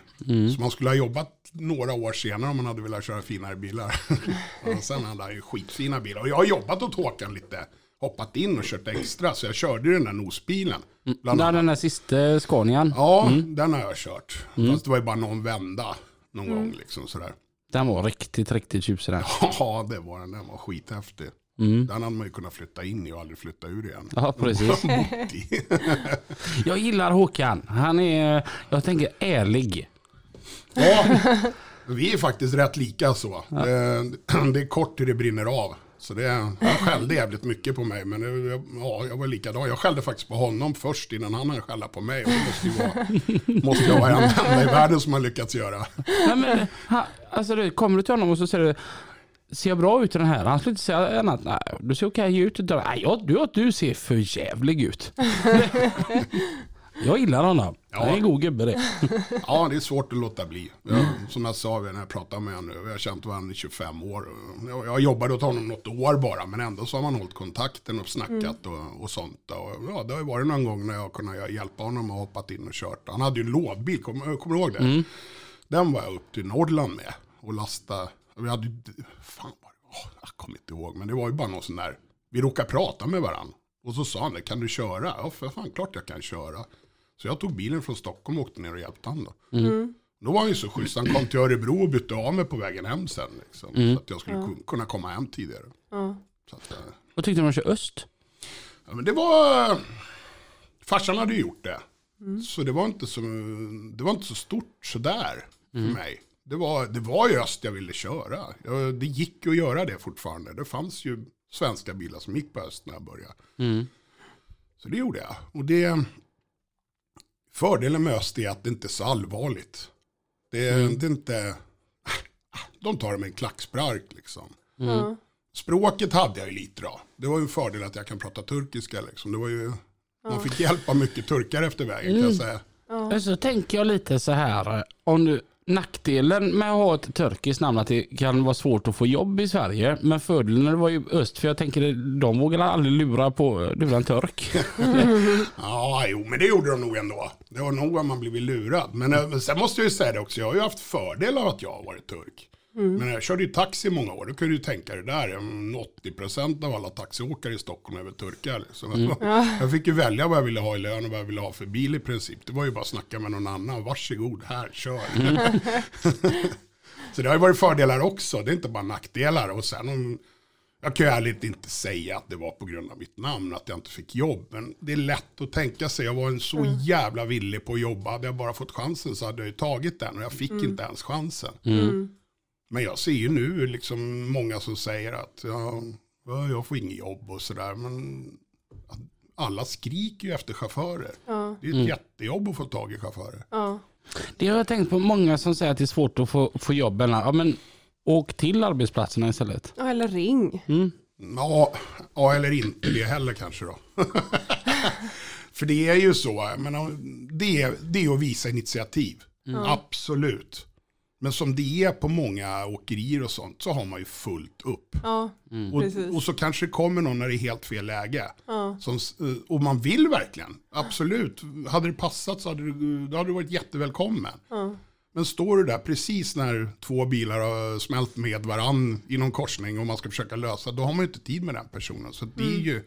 Så man skulle ha jobbat några år senare om man hade velat köra finare bilar. och sen hade han ju skitfina bilar. Och jag har jobbat åt Håkan lite. Hoppat in och kört extra. Så jag körde den där nosbilen. Bland Där annat. den där sista Scanian. Ja, den har jag kört. Fast det var ju bara någon vända. Någon gång liksom sådär. Den var riktigt, riktigt tjusig den. Ja, det var den. Den var skithäftig. Den hade man ju kunnat flytta in i och aldrig flytta ur igen. Ja, precis. Bott i. Jag gillar Håkan. Han är, jag tänker, ärlig. Ja, vi är faktiskt rätt lika så. Det, det är kort till det brinner av. Så det, han skällde jävligt mycket på mig. Men det, ja, jag var likadan. Jag skällde faktiskt på honom först innan han hann skälla på mig. Och det måste ju vara, måste jag vara en enda i världen som har lyckats göra. Nej, men, han, alltså, du, kommer du till honom och så säger du Ser jag bra ut i den här? Han skulle inte säga annat. Nej, du ser okej ut. Nej, jag, du, du ser för jävlig ut. jag gillar honom. Ja. Han är en god gubbe det. Ja, det är svårt att låta bli. Jag, som jag sa när jag pratade med honom nu, vi har känt varandra i 25 år. Jag, jag jobbade åt honom något år bara, men ändå så har man hållit kontakten och snackat och, och sånt. Och, ja, det har ju varit någon gång när jag kunnat hjälpa honom och hoppat in och kört. Han hade ju en lådbil, kommer kommer du ihåg det? Den var jag upp till Norrland med och lasta. Vi hade ju, fan var det, åh, jag kommer inte ihåg, men det var ju bara någon sån där, vi råkade prata med varandra. Och så sa han det, kan du köra? Ja, för fan, klart jag kan köra. Så jag tog bilen från Stockholm och åkte ner och hjälpte honom då. Då var han ju så schysst, han kom till Örebro och bytte av mig på vägen hem sen. Liksom, Så att jag skulle kun- kunna komma hem tidigare. Så att, eh, Vad tyckte du om att köra öst? ja, men det var... Farsan hade ju gjort det. Så det var inte så, det var inte så stort sådär för mig. Det var, det var ju öst jag ville köra. Jag, det gick ju att göra det fortfarande. Det fanns ju svenska bilar som gick på öst när jag började. Så det gjorde jag. Och det, fördelen med öst är att det inte är så allvarligt. Det, det är inte, de tar det med en klackspark liksom. Ja. Språket hade jag ju lite då. Det var ju en fördel att jag kan prata turkiska liksom. Det var ju, man fick hjälpa mycket turkar efter vägen kan jag säga. Men Så tänker jag lite så här. Om du, nackdelen med att ha ett turkiskt namn att det kan vara svårt att få jobb i Sverige. Men fördelen var ju öst. För jag tänker de vågar aldrig lura, på, lura en turk. Ja, jo, men det gjorde de nog ändå. Det var nog att man blivit lurad. Men eh, sen måste jag ju säga det också, jag har ju haft fördel av att jag har varit turk. Men jag körde ju taxi i många år, då kunde du tänka dig där, mm, 80% av alla taxiåkare i Stockholm är väl turkar. Så Jag fick ju välja vad jag ville ha i lön och vad jag ville ha för bil i princip. Det var ju bara att snacka med någon annan, varsågod, här, kör. Så det har ju varit fördelar också, det är inte bara nackdelar. Och sen om, Jag kan ju ärligt inte säga att det var på grund av mitt namn att jag inte fick jobb. Men det är lätt att tänka sig. Jag var en så jävla villig på att jobba. Hade jag bara fått chansen så hade jag ju tagit den. Och jag fick inte ens chansen. Men jag ser ju nu liksom många som säger att ja, ja, jag får inget jobb och sådär. Men alla skriker ju efter chaufförer. Det är ett jättejobb att få tag i chaufförer. Ja. Det har jag tänkt på många som säger att det är svårt att få, få jobb. Ja, men åk till arbetsplatserna istället. Ja, eller ring. Ja, ja, eller inte det heller kanske då. För det är ju så, menar, det, är, det är att visa initiativ. Absolut. Men som det är på många åkerier och sånt så har man ju fullt upp. Ja, precis. Och, och så kanske det kommer någon när det är helt fel läge. Som, s- eh, och man vill verkligen, absolut. Hade det passat så hade du, då hade du varit jättevälkommen. Men står du där precis när två bilar har smält med varann i någon korsning och man ska försöka lösa, då har man ju inte tid med den personen. Så det är ju,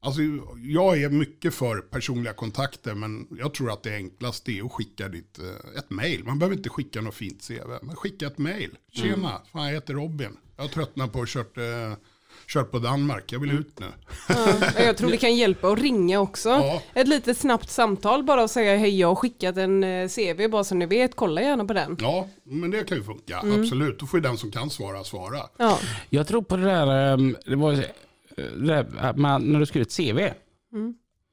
alltså jag är mycket för personliga kontakter, men jag tror att det enklaste är att skicka ditt, eh, ett mail. Man behöver inte skicka något fint CV, men skicka ett mail. Tjena, fan jag heter Robin. Jag har tröttnat på att kört, eh, kört på Danmark, jag vill ut nu. Ja, jag tror det kan hjälpa att ringa också. Ja. Ett litet snabbt samtal bara och säga hej jag har skickat en eh, CV bara så ni vet, kolla gärna på den. Ja, men det kan ju funka, absolut. Då får ju den som kan svara, svara. Ja, Jag tror på det där, ehm, det var, eh, man, när du skriver ett CV.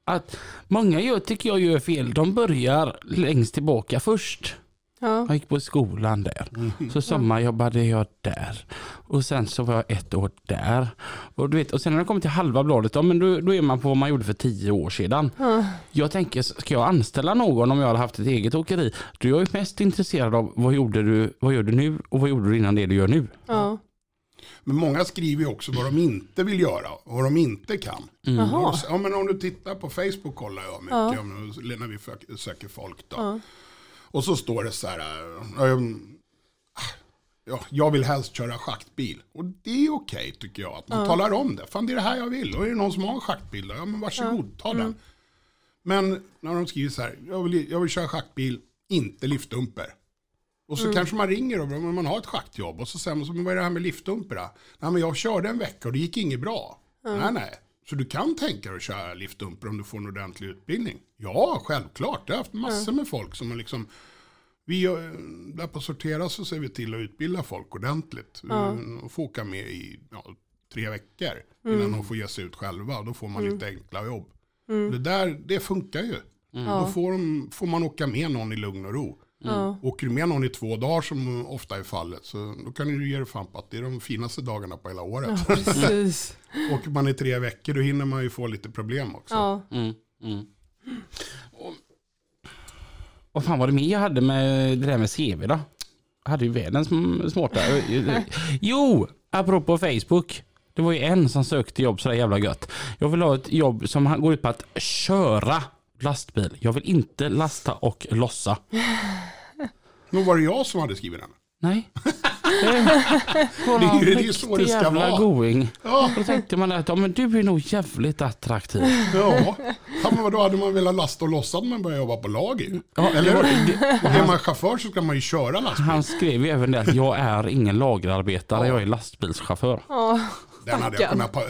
Att många gör, tycker jag gör fel. De börjar längst tillbaka först. ja, Jag gick på skolan där. Så sommarjobbade jag där. Och sen så var jag ett år där. Och, du vet, och sen när det kommer till halva bladet, ja, men då, då är man på vad man gjorde för tio år sedan. Jag tänker, ska jag anställa någon om jag hade haft ett eget åkeri? Då är jag ju mest intresserad av vad gjorde du, vad gör du nu och vad gjorde du innan det du gör nu? ja. Men många skriver ju också vad de inte vill göra och vad de inte kan. Jaha. Ja, men om du tittar på Facebook kollar jag mycket om, när vi söker folk. Då. Och så står det så här, äh, ähm, ja, jag vill helst köra schaktbil. Och det är okej tycker jag, att man talar om det. Fan det är det här jag vill. Och är det någon som har en schaktbil, då, ja men varsågod, ta den. Men när de skriver så här, jag vill, jag vill köra schaktbil, inte liftdumper. Och så kanske man ringer om man har ett schaktjobb och så säger man så, vad är det här med liftdumper då? Nej men jag körde en vecka och det gick inget bra. Nej nej. Så du kan tänka dig att köra liftdumper om du får en ordentlig utbildning? Ja, självklart. Jag har haft massor med folk som har liksom vi, eh, där på Sortera så ser vi till att utbilda folk ordentligt. Mm, Och få åka med i ja, tre veckor innan de får ge sig ut själva. Då får man lite enkla jobb. Det där, det funkar ju. Då får, de, får man åka med någon i lugn och ro. Åker du med någon i två dagar som ofta är fallet så då kan du ge dig fan på att det är de finaste dagarna på hela året. Precis. Åker man i tre veckor då hinner man ju få lite problem också. Ja. Vad fan var det mer jag hade med det där med CV då? Jag hade ju världens sm- smarta. Jo, apropå Facebook. Det var ju en som sökte jobb sådär jävla gött. Jag vill ha ett jobb som går ut på att köra lastbil. Jag vill inte lasta och lossa. Nog var det jag som hade skrivit den. Nej. Det är ju- det är ju så det ska jävla vara. going. Ja, Då tänkte man att ja, men du är nog jävligt attraktiv. ja. ja men vadå, hade man velat lasta och lossa hade man börjat jobba på lager. Ja, Eller det var- hur? Är man chaufför så ska man ju köra lastbil. Han skrev ju även det att jag är ingen lagerarbetare, jag är lastbilschaufför. Den hade jag kunnat eh,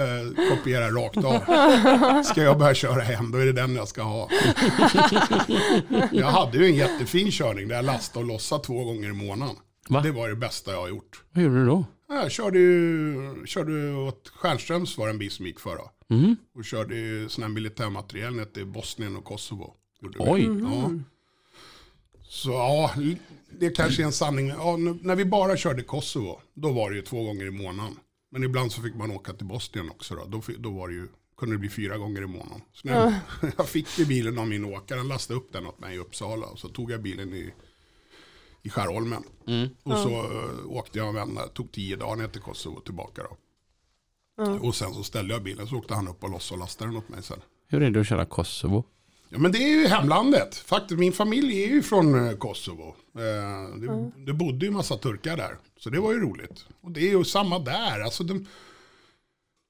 kopiera rakt av. Ska jag börja köra hem, då är det den jag ska ha. Jag hade ju en jättefin körning där jag lastade och lossade två gånger i månaden. Va? Det var det bästa jag har gjort. Vad gjorde du då? Jag körde ju körde åt Stjernströms var en bil som gick för då. Mm. Och körde sån här militärmateriel ner till Bosnien och Kosovo. Oj. Ja. Så ja, det kanske är en sanning. Ja, när vi bara körde Kosovo, då var det ju två gånger i månaden. Men ibland så fick man åka till Bosnien också då. Då, då var det ju, kunde det bli fyra gånger i månaden. Så när jag, jag fick ju bilen av min åkare, han lastade upp den åt mig i Uppsala. Och så tog jag bilen i, i Skärholmen. Och så eh, åkte jag en vända, tog tio dagar ner till Kosovo och tillbaka då. Och sen så ställde jag bilen, så åkte han upp och lossade och lastade den åt mig sen. Hur är det att köra Kosovo? Ja men det är ju hemlandet. Faktiskt min familj är ju från eh, Kosovo. Eh, det, det bodde ju massa turkar där. Så det var ju roligt. Och det är ju samma där. Alltså de,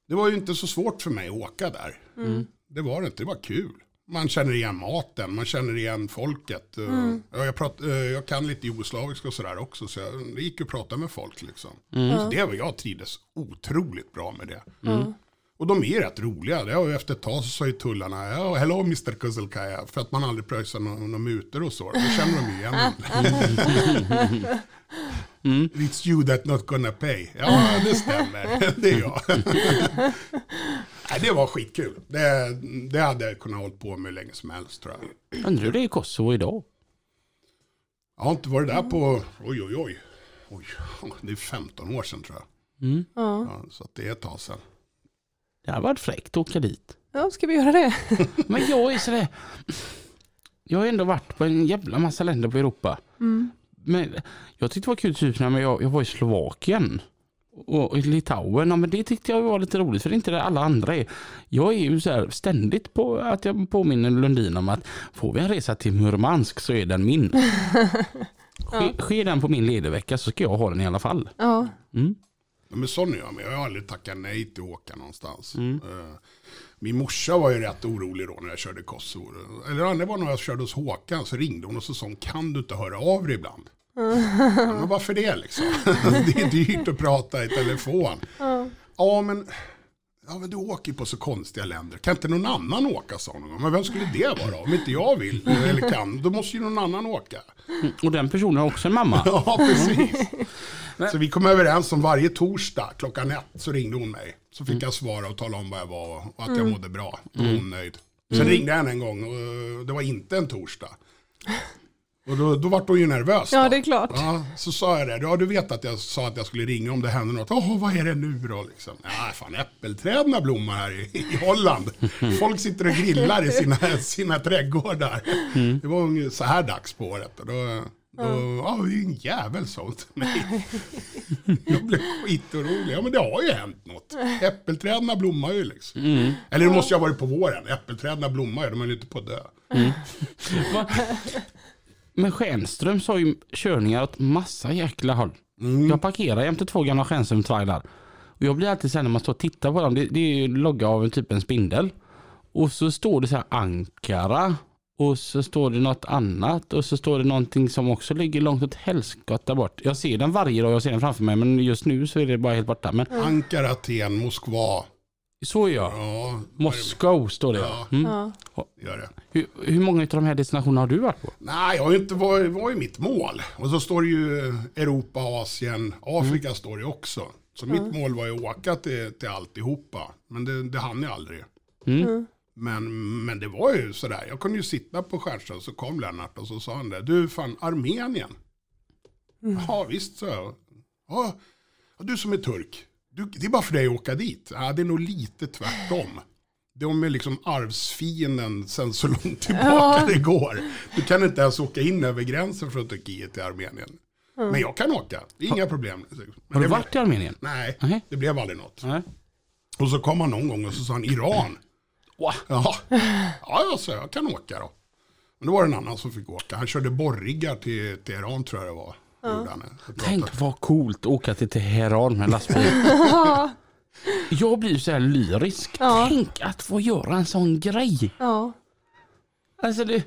det var ju inte så svårt för mig att åka där. Det var det inte, det var kul. man känner igen maten, man känner igen folket. Eh, Ja, jag, prat, eh, jag kan lite jugoslaviska och sådär också, så jag, det gick att prata med folk liksom. Så det var jag trivdes otroligt bra med det. Och de är rätt roliga. Det har ju efter ett tag så sa ju tullarna, ja, hello Mr. Kuzelkaja, för att man aldrig pröjsar några några mutor och så. Då känner de ju igen en. It's you that not gonna pay. Ja, det stämmer. Det är jag. Nej, det var skitkul. Det, det hade jag kunnat hålla på med hur länge som helst tror jag. Undrar hur det är i Kosovo idag? Jag har inte varit där på, oj oj oj. oj det är 15 år sedan tror jag. Mm. Ja. Ja, så att det är ett tag sedan. Det har varit fräckt att åka dit. ja, ska vi göra det? Men jag är sådär... Jag har ändå varit på en jävla massa länder på Europa. Men jag tyckte det var kul typ när jag, jag var i Slovakien. Och i Litauen, ja, men det tyckte jag var lite roligt för det är inte det alla andra är. Jag är ju så här ständigt på att jag påminner Lundin om att får vi en resa till Murmansk så är den min. Ske, sker den på min ledigvecka så ska jag ha den i alla fall. Ja. Mm. Men sån är jag, men jag har aldrig tackat nej till att åka någonstans. Eh, Min morsa var ju rätt orolig då när jag körde Kosovo. Eller det var när jag körde hos Håkan så ringde hon och så sa hon, kan du inte höra av dig ibland? Ja, men varför det liksom? det är dyrt att prata i telefon. Ja men, ja, men du åker på så konstiga länder. Kan inte någon annan åka sa hon. Men vem skulle det vara? Om inte jag vill eller kan, då måste ju någon annan åka. Och den personen har också en mamma. Ja, precis. Så vi kom överens om varje torsdag klockan ett så ringde hon mig. Så fick jag svara och tala om vad jag var och att jag mådde bra. Då var hon nöjd. Sen ringde jag henne en gång och eh, det var inte en torsdag. Och då, då var hon ju nervös. ja, då. det är klart. Ja, så sa jag det. Ja, du vet att jag sa att jag skulle ringa om det hände något. Åh, vad är det nu då? Liksom. Ja, fan äppelträden blommar här i, i Holland. Folk sitter och grillar i sina, sina trädgårdar. Det var så här dags på året. Och då, då, ja, det är en jävel sånt till mig. Jag blev skitorolig. Ja, men det har ju hänt något. Äppelträden blommar ju liksom. Eller det måste ju ha varit på våren. Äppelträden blommar ju, de är ju inte på att dö. Va? Men Schenströms har ju körningar åt massa jäkla håll. Jag parkerar jämte två gamla Schenström-trailar. Och jag blir alltid så här när man står och tittar på dem. Det, det är ju logga av en typ en spindel. Och så står det så här Ankara. Och så står det något annat. Och så står det någonting som också ligger långt åt helskotta bort. Jag ser den varje dag. Jag ser den framför mig. Men just nu så är det bara helt borta. Men Ankara, Aten, Moskva. så jag. Ja, Moskva står det. Ja. Mm. Ja. gör det. Hur, hur många av de här destinationerna har du varit på? Nej, jag har inte varit, var ju mitt mål. Och så står det ju Europa, Asien, Afrika står det också. Så mitt mål var ju att åka till, till alltihopa. Men det, det hann jag aldrig. Mm. Men, men det var ju sådär, jag kunde ju sitta på Stjärnström så kom Lennart och så sa han det. Du fan, Armenien. Ja visst så. jag. Ja, ja, du som är turk. Du, det är bara för dig att åka dit. Ja, det är nog lite tvärtom. De är liksom arvsfienden sen så långt tillbaka det går. Du kan inte ens åka in över gränsen från Turkiet till Armenien. Men jag kan åka, det är inga problem. Men Har du varit i Armenien? Nej, Nej. det blev aldrig något. Nej. Och så kom han någon gång och så sa han Iran. Ja, ja jag sa jag kan åka då. Men då var det en annan som fick åka. Han körde borriggar till Teheran tror jag det var. Pratade- Tänk vad coolt att åka till Teheran med lastbil. Jag blir så här lyrisk. Ja. Tänk att få göra en sån grej. Ja. Alltså det...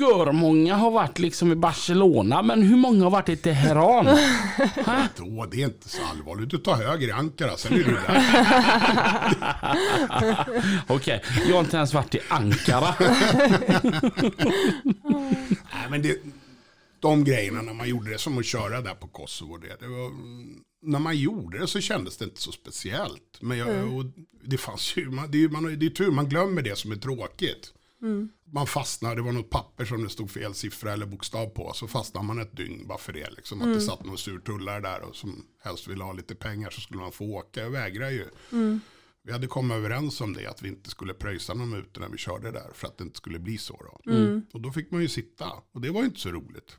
Görmånga har varit liksom i Barcelona, men hur många har varit i Teheran? Då, det är inte så allvarligt. Du tar höger i Ankara, sen är du där. Okej, jag har inte ens varit i Ankara. Nej, men det, de grejerna när man gjorde det, som att köra där på Kosovo, det, det var, när man gjorde det så kändes det inte så speciellt. Men jag, och det fanns ju, man, det, man, det är tur, man glömmer det som är tråkigt. Man fastnade, det var något papper som det stod fel siffra eller bokstav på, så fastnade man ett dygn bara för det. Liksom, att det satt någon surtullare där och som helst ville ha lite pengar så skulle man få åka. Jag vägrar ju. Vi hade kommit överens om det, att vi inte skulle pröjsa någon mutor när vi körde där, för att det inte skulle bli så. Då. Och då fick man ju sitta, och det var ju inte så roligt.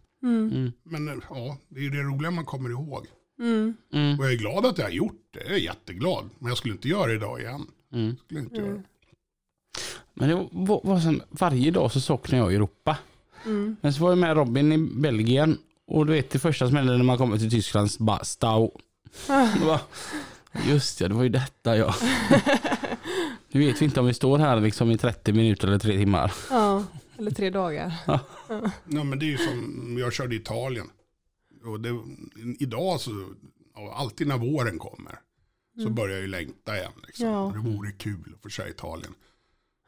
Men eh, ja, det är ju det roliga man kommer ihåg. Och jag är glad att jag har gjort det, jag är jätteglad. Men jag skulle inte göra det idag igen. Skulle inte göra. Men det var, var som, varje dag så saknar jag Europa. Men så var jag med Robin i Belgien och du vet det första som hände när man kommer till Tyskland, bara stau. Det var, just ja, det var ju detta ja. Nu vet vi inte om vi står här liksom i 30 minuter eller tre timmar. Ja, eller tre dagar. Ja, men det är ju som jag körde i Italien. Och det, idag så, ja, alltid när våren kommer, så börjar jag ju längta igen. Liksom. Ja. Det vore kul att få köra i Italien.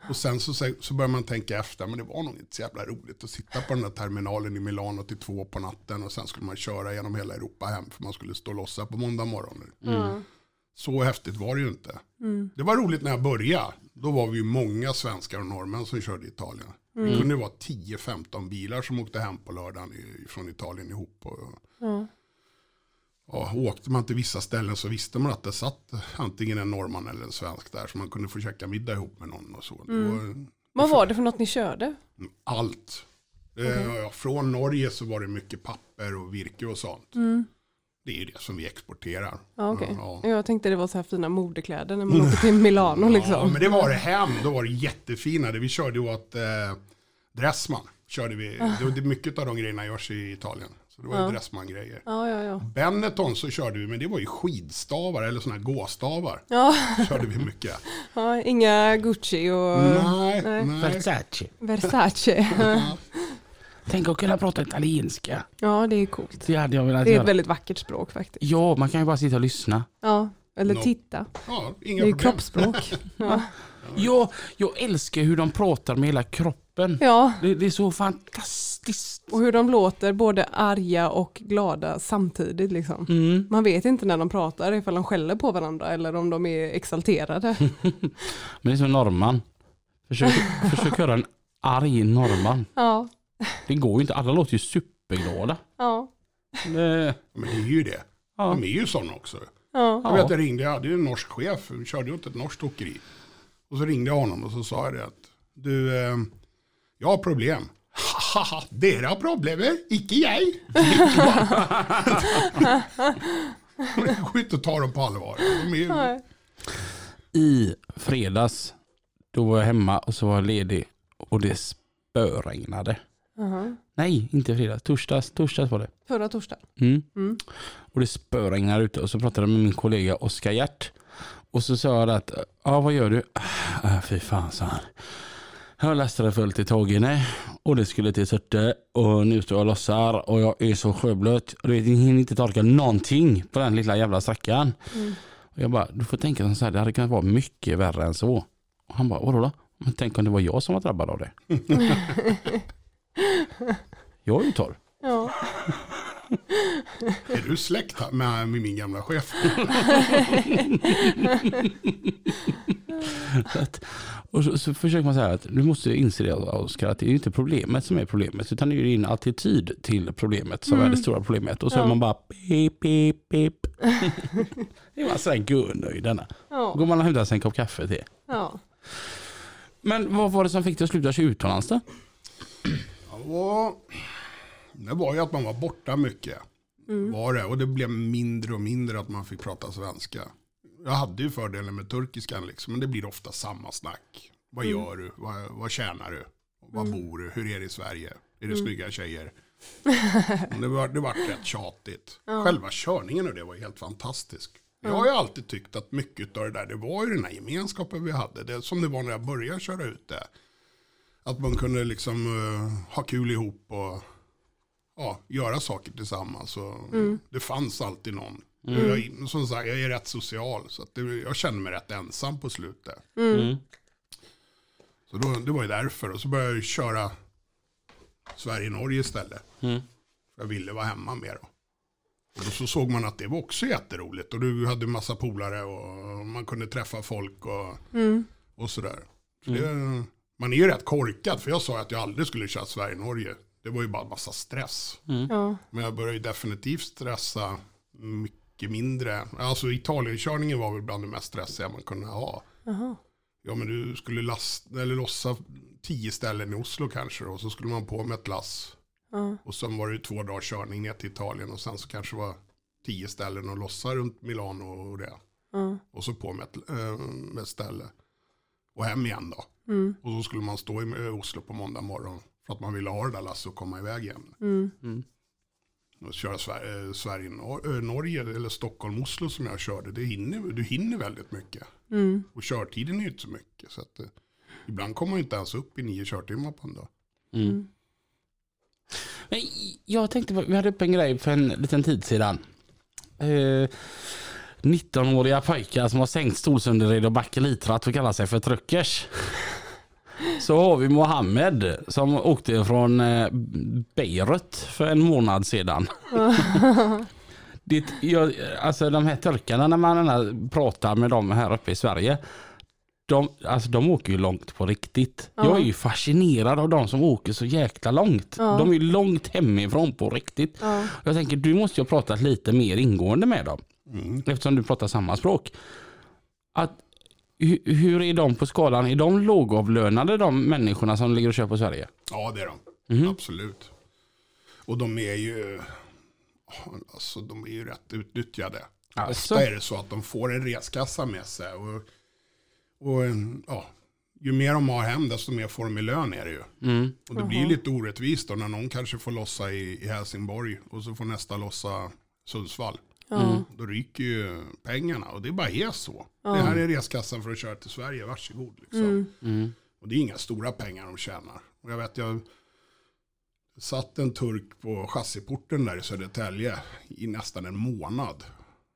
Och sen så, så börjar man tänka efter, men det var nog inte så jävla roligt att sitta på den där terminalen i Milano till två på natten och sen skulle man köra genom hela Europa hem för man skulle stå och lossa på måndag morgon. Ja. Så häftigt var det ju inte. Det var roligt när jag började. Då var vi ju många svenskar och norrmän som körde i Italien. Det kunde vara 10-15 bilar som åkte hem på lördagen från Italien ihop. Och, Ja. Ja, åkte man till vissa ställen så visste man att det satt antingen en norrman eller en svensk där. Så man kunde få käka middag ihop med någon och så. Det var Vad var det för något ni körde? allt. Eh, ja, från Norge så var det mycket papper och virke och sånt. Det är ju det som vi exporterar. Ja, okej. Ja. Jag tänkte det var så här fina modekläder när man åker till Milano liksom. Ja, men det var det hem. Då var det jättefina. Det Vi körde åt eh, Dressman. Körde vi. Det, det, mycket av de grejerna görs i Italien. Så det var ju Dressman-grejer. Ja, ja, ja. Benetton så körde vi, men det var ju skidstavar eller sådana här gåstavar. Ja, Körde vi mycket. ja inga Gucci och Nej, nej. Versace. Versace. Tänk att kunna prata italienska. Ja, det är coolt. Det hade jag velat Det är göra. ett väldigt vackert språk faktiskt. Ja, man kan ju bara sitta och lyssna. Ja, eller No. titta. Ja, Det inga är ju problem. kroppsspråk. Ja. Ja, jag älskar hur de pratar med hela kroppen. Ja, Det, det är så fantastiskt. och hur de låter både arga och glada samtidigt liksom. Mm. Man vet inte när de pratar ifall de skäller på varandra eller om de är exalterade. Men det är som norrman. Försök, försök höra en arg norrman. Ja, Det går ju inte. Alla låter ju superglada. ja, Det, Men det är ju det. ja. De är ju sådana också. ja. Jag vet, jag ringde, jag hade ju en norsk chef, vi körde ju åt ett norskt åkeri. Och så ringde jag honom och så sa jag det att du, eh, jag har problem. Haha, dere har problemer, icke jag. Inte att ta dem på allvar. De är ju. I fredags, då var jag hemma och så var jag ledig och det spöregnade. Aha. Nej, inte fredags. Torsdags, torsdags var det. Förra torsdagen. Mm. Mm. Och det spöregnade ute och så pratade jag med min kollega Oskar Hjärt. Och så sa jag att, ja vad gör du? Ah, fy fan sa han. Jag lastade fullt i Tågene och det skulle till Surte och nu står jag och lossar och jag är så sjöblöt. Och du vet, jag hinner inte torka någonting på den lilla jävla sträckan. Och jag bara, du får tänka så här, det hade kunnat vara mycket värre än så. Och han bara, vadå då? Men tänk om det var jag som var drabbad av det. jag är ju torr. Ja. Är du släkt med, med min gamla chef? Så att, och så, så försöker man säga att du måste inse det Oskar, att det är inte problemet som är problemet, utan det är din attityd till problemet som är det stora problemet. Och så är man bara pip, pip, pip. det är bara sådär gunnöjd denna. Ja. Går man och hämtar sig en kopp kaffe till. ja. Men vad var det som fick dig att sluta köra utomlands då? Ja, det var ju att man var borta mycket. Var det. Och det blev mindre och mindre att man fick prata svenska. Jag hade ju fördelen med turkiskan liksom, men det blir ofta samma snack. Vad gör du? Vad, vad tjänar du? Var bor du? Hur är det i Sverige? Är det snygga tjejer? Det, var, det var rätt tjatigt. Själva körningen och det var helt fantastisk. Jag har ju alltid tyckt att mycket av det där, det var ju den här gemenskapen vi hade. Det, som det var när jag började köra ut det. Att man kunde liksom eh, ha kul ihop och ja, göra saker tillsammans. Och Det fanns alltid någon. Jag, som sagt, jag är rätt social så att det, jag kände mig rätt ensam på slutet. Så då, det var ju därför. Och så började jag köra Sverige-Norge istället. Mm. För jag ville vara hemma mer då. Och då så såg man att det var också jätteroligt. Och du hade massa polare och man kunde träffa folk och, och sådär. Så det, man är ju rätt korkad. För jag sa att jag aldrig skulle köra Sverige-Norge. Det var ju bara massa stress. Ja. Men jag började ju definitivt stressa mycket mindre. Alltså Italienköringen var väl bland det mest stressiga man kunde ha. Jaha. Ja men du skulle lasta, eller lossa tio ställen i Oslo kanske och så skulle man på med ett lass. Ja. Och sen var det två dagars körning ner till Italien och sen så kanske det var tio ställen och lossa runt Milano och det. Ja. Och så på med ett, äh, med ett ställe. Och hem igen då. Mm. Och så skulle man stå i Oslo på måndag morgon. För att man ville ha det där lasset och komma iväg igen. Mm. Mm. Och köra Sverige, Sverige Nor- eh, Norge eller Stockholm, Oslo som jag körde, det hinner, du hinner väldigt mycket. Och körtiden är ju inte så mycket. Så att, eh, ibland kommer man inte ens upp i nio körtimmar på en dag. Men jag tänkte, vi hade upp en grej för en liten tid sedan. Eh, 19-åriga pojkar som har sänkt stolsunderred och bakelitrat och kallar sig för truckers. Så har vi Mohammed som åkte från eh, Beirut för en månad sedan. Det, jag, alltså de här turkarna när man pratar med dem här uppe i Sverige. De, alltså de åker ju långt på riktigt. Jag är ju fascinerad av de som åker så jäkla långt. Ja. De är ju långt hemifrån på riktigt. Ja. Jag tänker du måste ju ha pratat lite mer ingående med dem. Eftersom du pratar samma språk. Att, hu- hur är de på skalan? Är de lågavlönade de människorna som ligger och kör på Sverige? Ja, det är de. Absolut. Och de är ju, alltså, de är ju rätt utnyttjade. Alltså? Ofta är det så att de får en reskassa med sig. Och, och en- ja, ju mer de har hem, desto mer får de i lön är det ju. Mm. Och det blir ju lite orättvist då när någon kanske får lossa i, i Helsingborg och så får nästa lossa Sundsvall. Ja. Då ryker ju pengarna och det bara är så. Det här är reskassan för att köra till Sverige, varsågod. Liksom. Mm. Och det är inga stora pengar de tjänar. Och jag vet, jag satt en turk på chassiporten där i Södertälje i nästan en månad.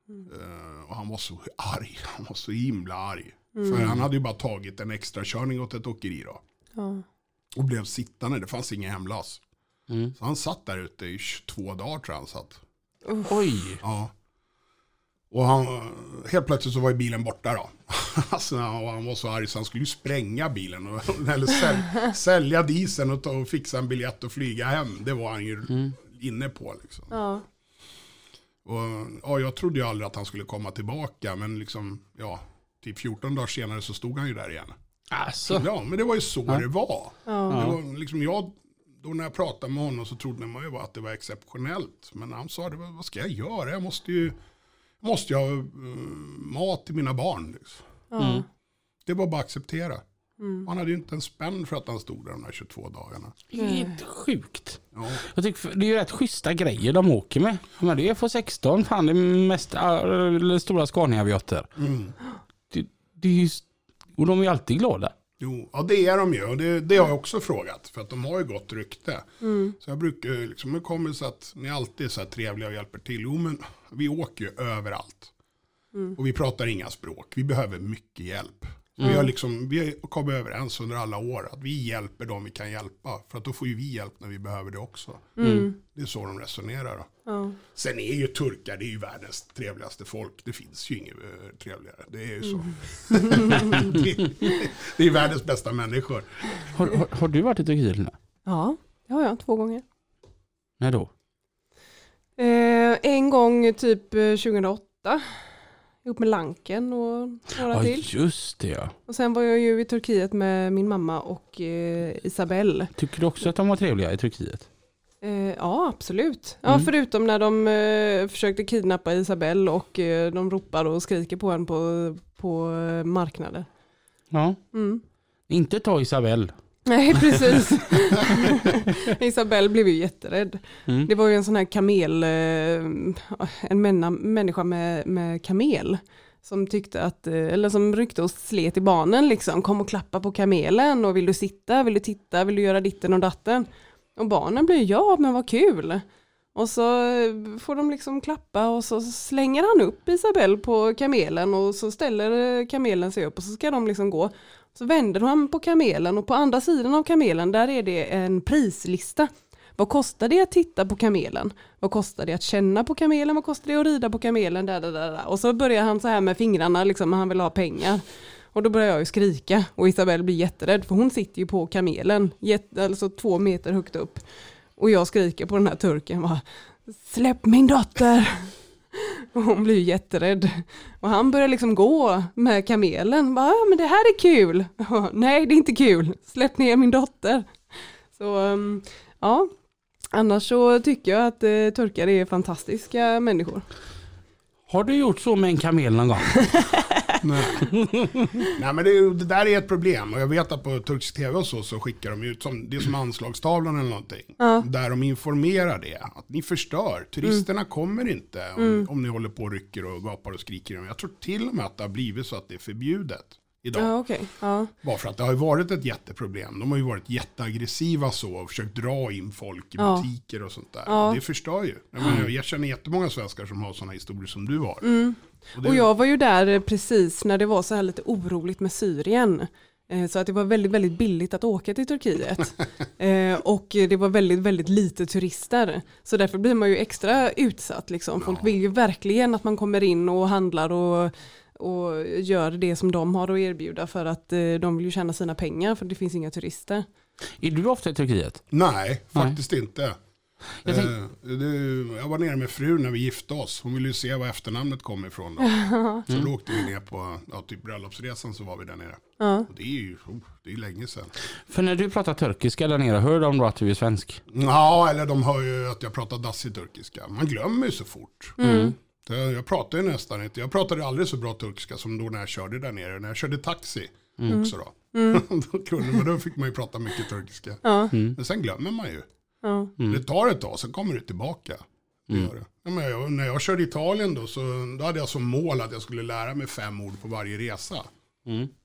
Eh, och han var så arg, han var så himla arg. För han hade ju bara tagit en extra körning åt ett åkeri då. Ja. Och blev sittande, det fanns ingen hemlas. Mm. Så han satt där ute i 22 dagar tror jag han satt. Oj! Ja. Och han, helt plötsligt så var ju bilen borta då. alltså, och han var så arg så han skulle ju spränga bilen. Och, eller säl, sälja dieseln och, ta och fixa en biljett och flyga hem. Det var han ju inne på liksom. Ja. Och, ja, jag trodde ju aldrig att han skulle komma tillbaka. Men liksom, ja, typ 14 dagar senare så stod han ju där igen. Alltså. Ja, men det var ju så det var. Ja. Det var liksom jag, då när jag pratade med honom så trodde man ju bara att det var exceptionellt. Men han sa, vad ska jag göra? Jag måste ju, måste jag ha eh, mat till mina barn. Liksom. Ja. Det var bara att acceptera. Han hade ju inte en spänn för att han stod där de här 22 dagarna. Det är helt sjukt. Ja, Jag tycker, det är ju rätt schyssta grejer de åker med. Men det är F16, fan det är mest äh, stora Scania-avioter. Det, det är ju, och de är ju alltid glada. Jo, ja det är de ju. Och det, det har jag också frågat. För att de har ju gott rykte. Så jag brukar liksom, det kommer så att ni alltid är så här trevliga och hjälper till. Jo men vi åker ju överallt. Och vi pratar inga språk. Vi behöver mycket hjälp. Så Vi har liksom, vi har kommit överens under alla år att vi hjälper dem vi kan hjälpa. För att då får ju vi hjälp när vi behöver det också. Det är så de resonerar. Ja. Sen är ju turkar, det är ju världens trevligaste folk. Det finns ju inget eh, trevligare. Det är ju så. det, det är världens bästa människor. Har, har, har du varit i Turkiet nu? ja, det har jag två gånger. När då? Eh, en gång typ eh, 2008. Ihop med Lanken och några Ja till. just det ja. Och sen var jag ju i Turkiet med min mamma och eh, Isabelle. Tycker du också att de var trevliga i Turkiet? Eh, ja, absolut. Ja, förutom när de eh, försökte kidnappa Isabelle och eh, de ropar och skriker på henne på, på eh, marknader. Ja. Mm. Inte ta Isabelle. Nej, precis. Isabelle blev ju jätterädd. Mm. Det var ju en sån här kamel, eh, en männa, människa med, med kamel. Som tyckte att, eh, eller som ryckte och slet i barnen liksom. Kom och klappa på kamelen och vill du sitta, vill du titta, vill du göra ditten och datten. Och barnen blir ja men vad kul. Och så eh, får de liksom klappa och så slänger han upp Isabelle på kamelen och så ställer eh, kamelen sig upp och så ska de liksom gå. Så vänder han på kamelen och på andra sidan av kamelen där är det en prislista. Vad kostar det att titta på kamelen? Vad kostar det att känna på kamelen? Vad kostar det att rida på kamelen? Där, där, där. Och så börjar han så här med fingrarna, liksom, han vill ha pengar. Och då börjar jag ju skrika och Isabelle blir jätterädd för hon sitter ju på kamelen, alltså två meter högt upp. Och jag skriker på den här turken, bara, släpp min dotter! Och hon blir ju jätterädd. Och han börjar liksom gå med kamelen. Bara, men det här är kul. Nej, det är inte kul. Släpp ner min dotter. Så um, ja, annars så tycker jag att eh, turkar är fantastiska människor. Har du gjort så med en kamel någon gång? Nej. Nej men det, det där är ett problem och jag vet att på turkisk tv och så, så skickar de ut, som, det är som anslagstavlan eller någonting. Där de informerar det, att ni förstör, turisterna kommer inte om, om ni håller på och rycker och gapar och skriker. Jag tror till och med att det har blivit så att det är förbjudet idag. Ja, okej. Ja. Bara för att det har ju varit ett jätteproblem. De har ju varit jätteaggressiva så och försökt dra in folk i Ja. butiker och sånt där. Ja. Det förstör ju. Jag, menar, jag känner jättemånga svenskar som har sådana historier som du har. Och det, Och jag var ju där eh, precis när det var så här lite oroligt med Syrien. Eh, Så att det var väldigt, väldigt billigt att åka till Turkiet. Eh, Och det var väldigt, väldigt lite turister. Så därför blir man ju extra utsatt. Liksom. Folk vill ju verkligen att man kommer in och handlar och, och gör det som de har att erbjuda för att de vill ju tjäna sina pengar för det finns inga turister. Är du ofta i Turkiet? Nej, faktiskt inte. Jag tänk- Eh, det, jag var nere med frun när vi gifte oss. Hon ville ju se var efternamnet kom ifrån. Då. Så Mm. då åkte vi ner på ja, typ bröllopsresan så var vi där nere. Ja. Och det är ju oh, det är länge sedan. För när du pratar turkiska där nere, hör de då att du är svensk? Ja, eller de hör ju att jag pratar dassig turkiska. Man glömmer ju så fort. Det- Jag pratar ju nästan inte. Jag pratade aldrig så bra turkiska som då när jag körde där nere. När jag körde taxi också då. då, kunde, men då fick man ju prata mycket turkiska. Ja. Men sen glömmer man ju. Ja. Det tar ett tag, sen kommer det tillbaka. Det gör det. Ja, men jag, när jag körde Italien då, så då hade jag som mål att jag skulle lära mig fem ord på varje resa.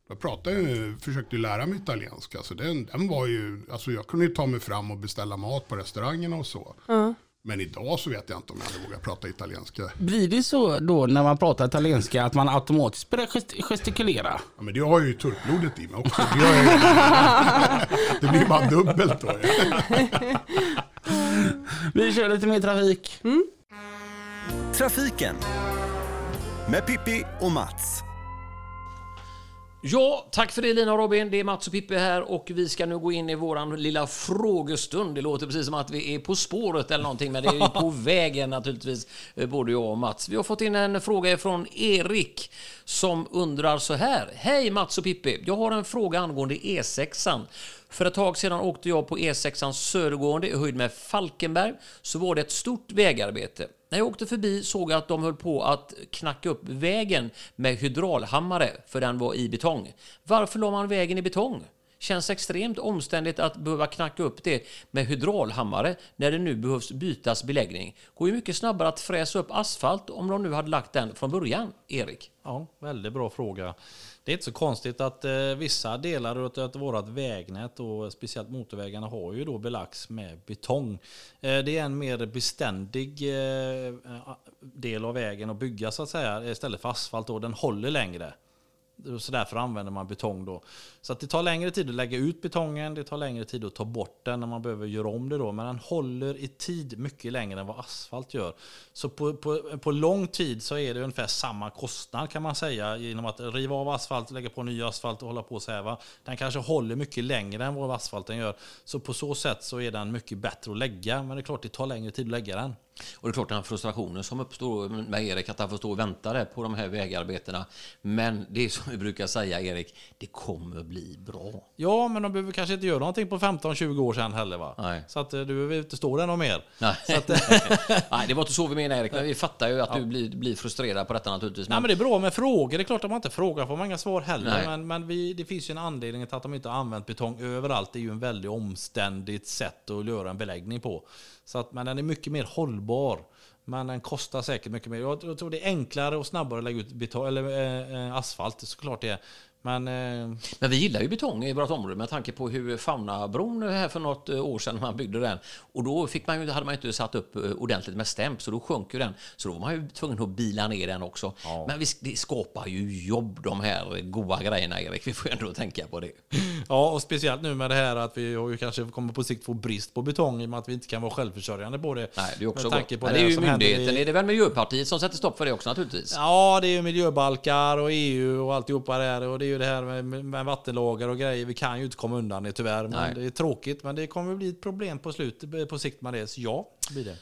Jag pratade, försökte lära mig italienska, så den, den var ju, alltså jag kunde ju ta mig fram och beställa mat på restaurangerna och så. Men idag så vet jag inte om jag hade vågat prata italienska. Blir det så då när man pratar italienska att man automatiskt börjar gest- gestikulera? Ja, men det har ju turkblodet i mig också. Det, ju. det blir bara dubbelt då. Vi kör lite mer trafik. Trafiken med Pippi och Mats. Ja, tack för det Lina och Robin. Det är Mats och Pippi här och vi ska nu gå in i våran lilla frågestund. Det låter precis som att vi är på spåret eller någonting, men det är på vägen naturligtvis, eh, både jag och Mats. Vi har fått in en fråga från Erik som undrar så här. Hej Mats och Pippi, jag har en fråga angående E6an. För ett tag sedan åkte jag på E6an södergående i höjd med Falkenberg, så var det ett stort vägarbete. När jag åkte förbi såg jag att de höll på att knacka upp vägen med hydraulhammare, för den var i betong. Varför la man vägen i betong? Känns extremt omständigt att behöva knacka upp det med hydraulhammare när det nu behövs bytas beläggning. Går ju mycket snabbare att fräsa upp asfalt om de nu hade lagt den från början, Erik. Ja, väldigt bra fråga. Det är inte så konstigt att eh, vissa delar av vårt vägnät och speciellt motorvägarna har ju då belagts med betong. Eh, det är en mer beständig eh, del av vägen att bygga så att säga istället för asfalt. Då. Den håller längre. Så därför använder man betong då. Så att det tar längre tid att lägga ut betongen, det tar längre tid att ta bort den när man behöver göra om det då. Men den håller i tid mycket längre än vad asfalt gör. Så på, på, på lång tid så är det ungefär samma kostnad kan man säga genom att riva av asfalt, lägga på ny asfalt och hålla på så här. Va? Den kanske håller mycket längre än vad asfalten gör. Så på så sätt så är den mycket bättre att lägga. Men det är klart det tar längre tid att lägga den. Och det är klart den frustrationen som uppstår med Erik, att han får stå och vänta där på de här vägarbetena. Men det är som vi brukar säga, Erik, det kommer bli bra. Ja, men de behöver kanske inte göra någonting på 15-20 år sedan heller va? Nej. Så att eh, du behöver inte stå där någon mer. Nej. Att, Nej, det var inte så vi menade Erik, men vi fattar ju att du blir, blir frustrerad på detta naturligtvis. Nej, men det är bra med frågor. Det är klart att man inte frågar får man inga svar heller. Nej. Men, men vi, det finns ju en anledning till att de inte har använt betong överallt. Det är ju en väldigt omständigt sätt att göra en beläggning på. Så att, men den är mycket mer hållbar. Men den kostar säkert mycket mer. Jag tror det är enklare och snabbare att lägga ut betal, eller, eh, eh asfalt, såklart det är. Men eh, Men vi gillar ju betong i vårt område med tanke på hur Faunabron här för något eh, år sedan man byggde den. Och då fick man ju, hade man inte satt upp eh, ordentligt med stämp så då sjönk ju den. Så då var man ju tvungen att bila ner den också. Men vi, det skapar ju jobb de här goda grejerna Erik. Vi får ju ändå tänka på det. ja, och speciellt nu med det här att vi har ju kanske kommer på sikt få brist på betong i och med att vi inte kan vara självförsörjande på det. Nej, det är också Med på Men det är ju händer i- myndigheten. Är det väl Miljöpartiet som sätter stopp för det också naturligtvis? Ja, det är ju miljöbalkar och EU och alltihopa där. Och det är ju det här med, med vattenlagar och grejer. Vi kan ju inte komma undan det tyvärr. Men Nej. det är tråkigt. Men det kommer bli ett problem på slutet, på sikt med det. Så ja, blir det.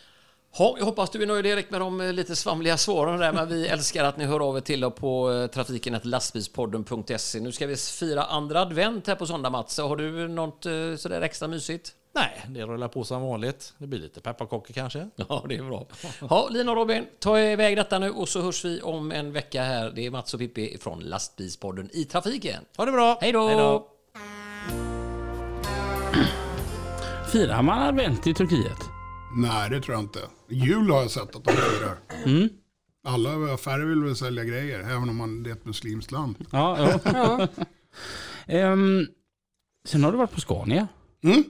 Ja, jag hoppas du är nöjd Erik med de eh, lite svamliga svaren där, men vi älskar att ni hör av er till och på eh, trafiken lastbilspodden.se. Nu ska vi fira andra advent här på söndag Mats. Har du något eh, sådär extra mysigt? Nej, det rullar på som vanligt. Det blir lite pepparkakor kanske. Ja, det är bra. Ja, Lina och Robin, ta iväg detta nu och så hörs vi om en vecka här. Det är Mats och Pippi från Lastbilspodden i trafiken. Ha det bra! Hej då! Firar man advent i Turkiet? Nej, det tror jag inte. Jul har jag sett att de firar. Mm. Alla affärer vill väl sälja grejer, även om man det är ett muslimskt land. Ja, ja. Ja. Ehm, sen har du varit på Scania. Mm.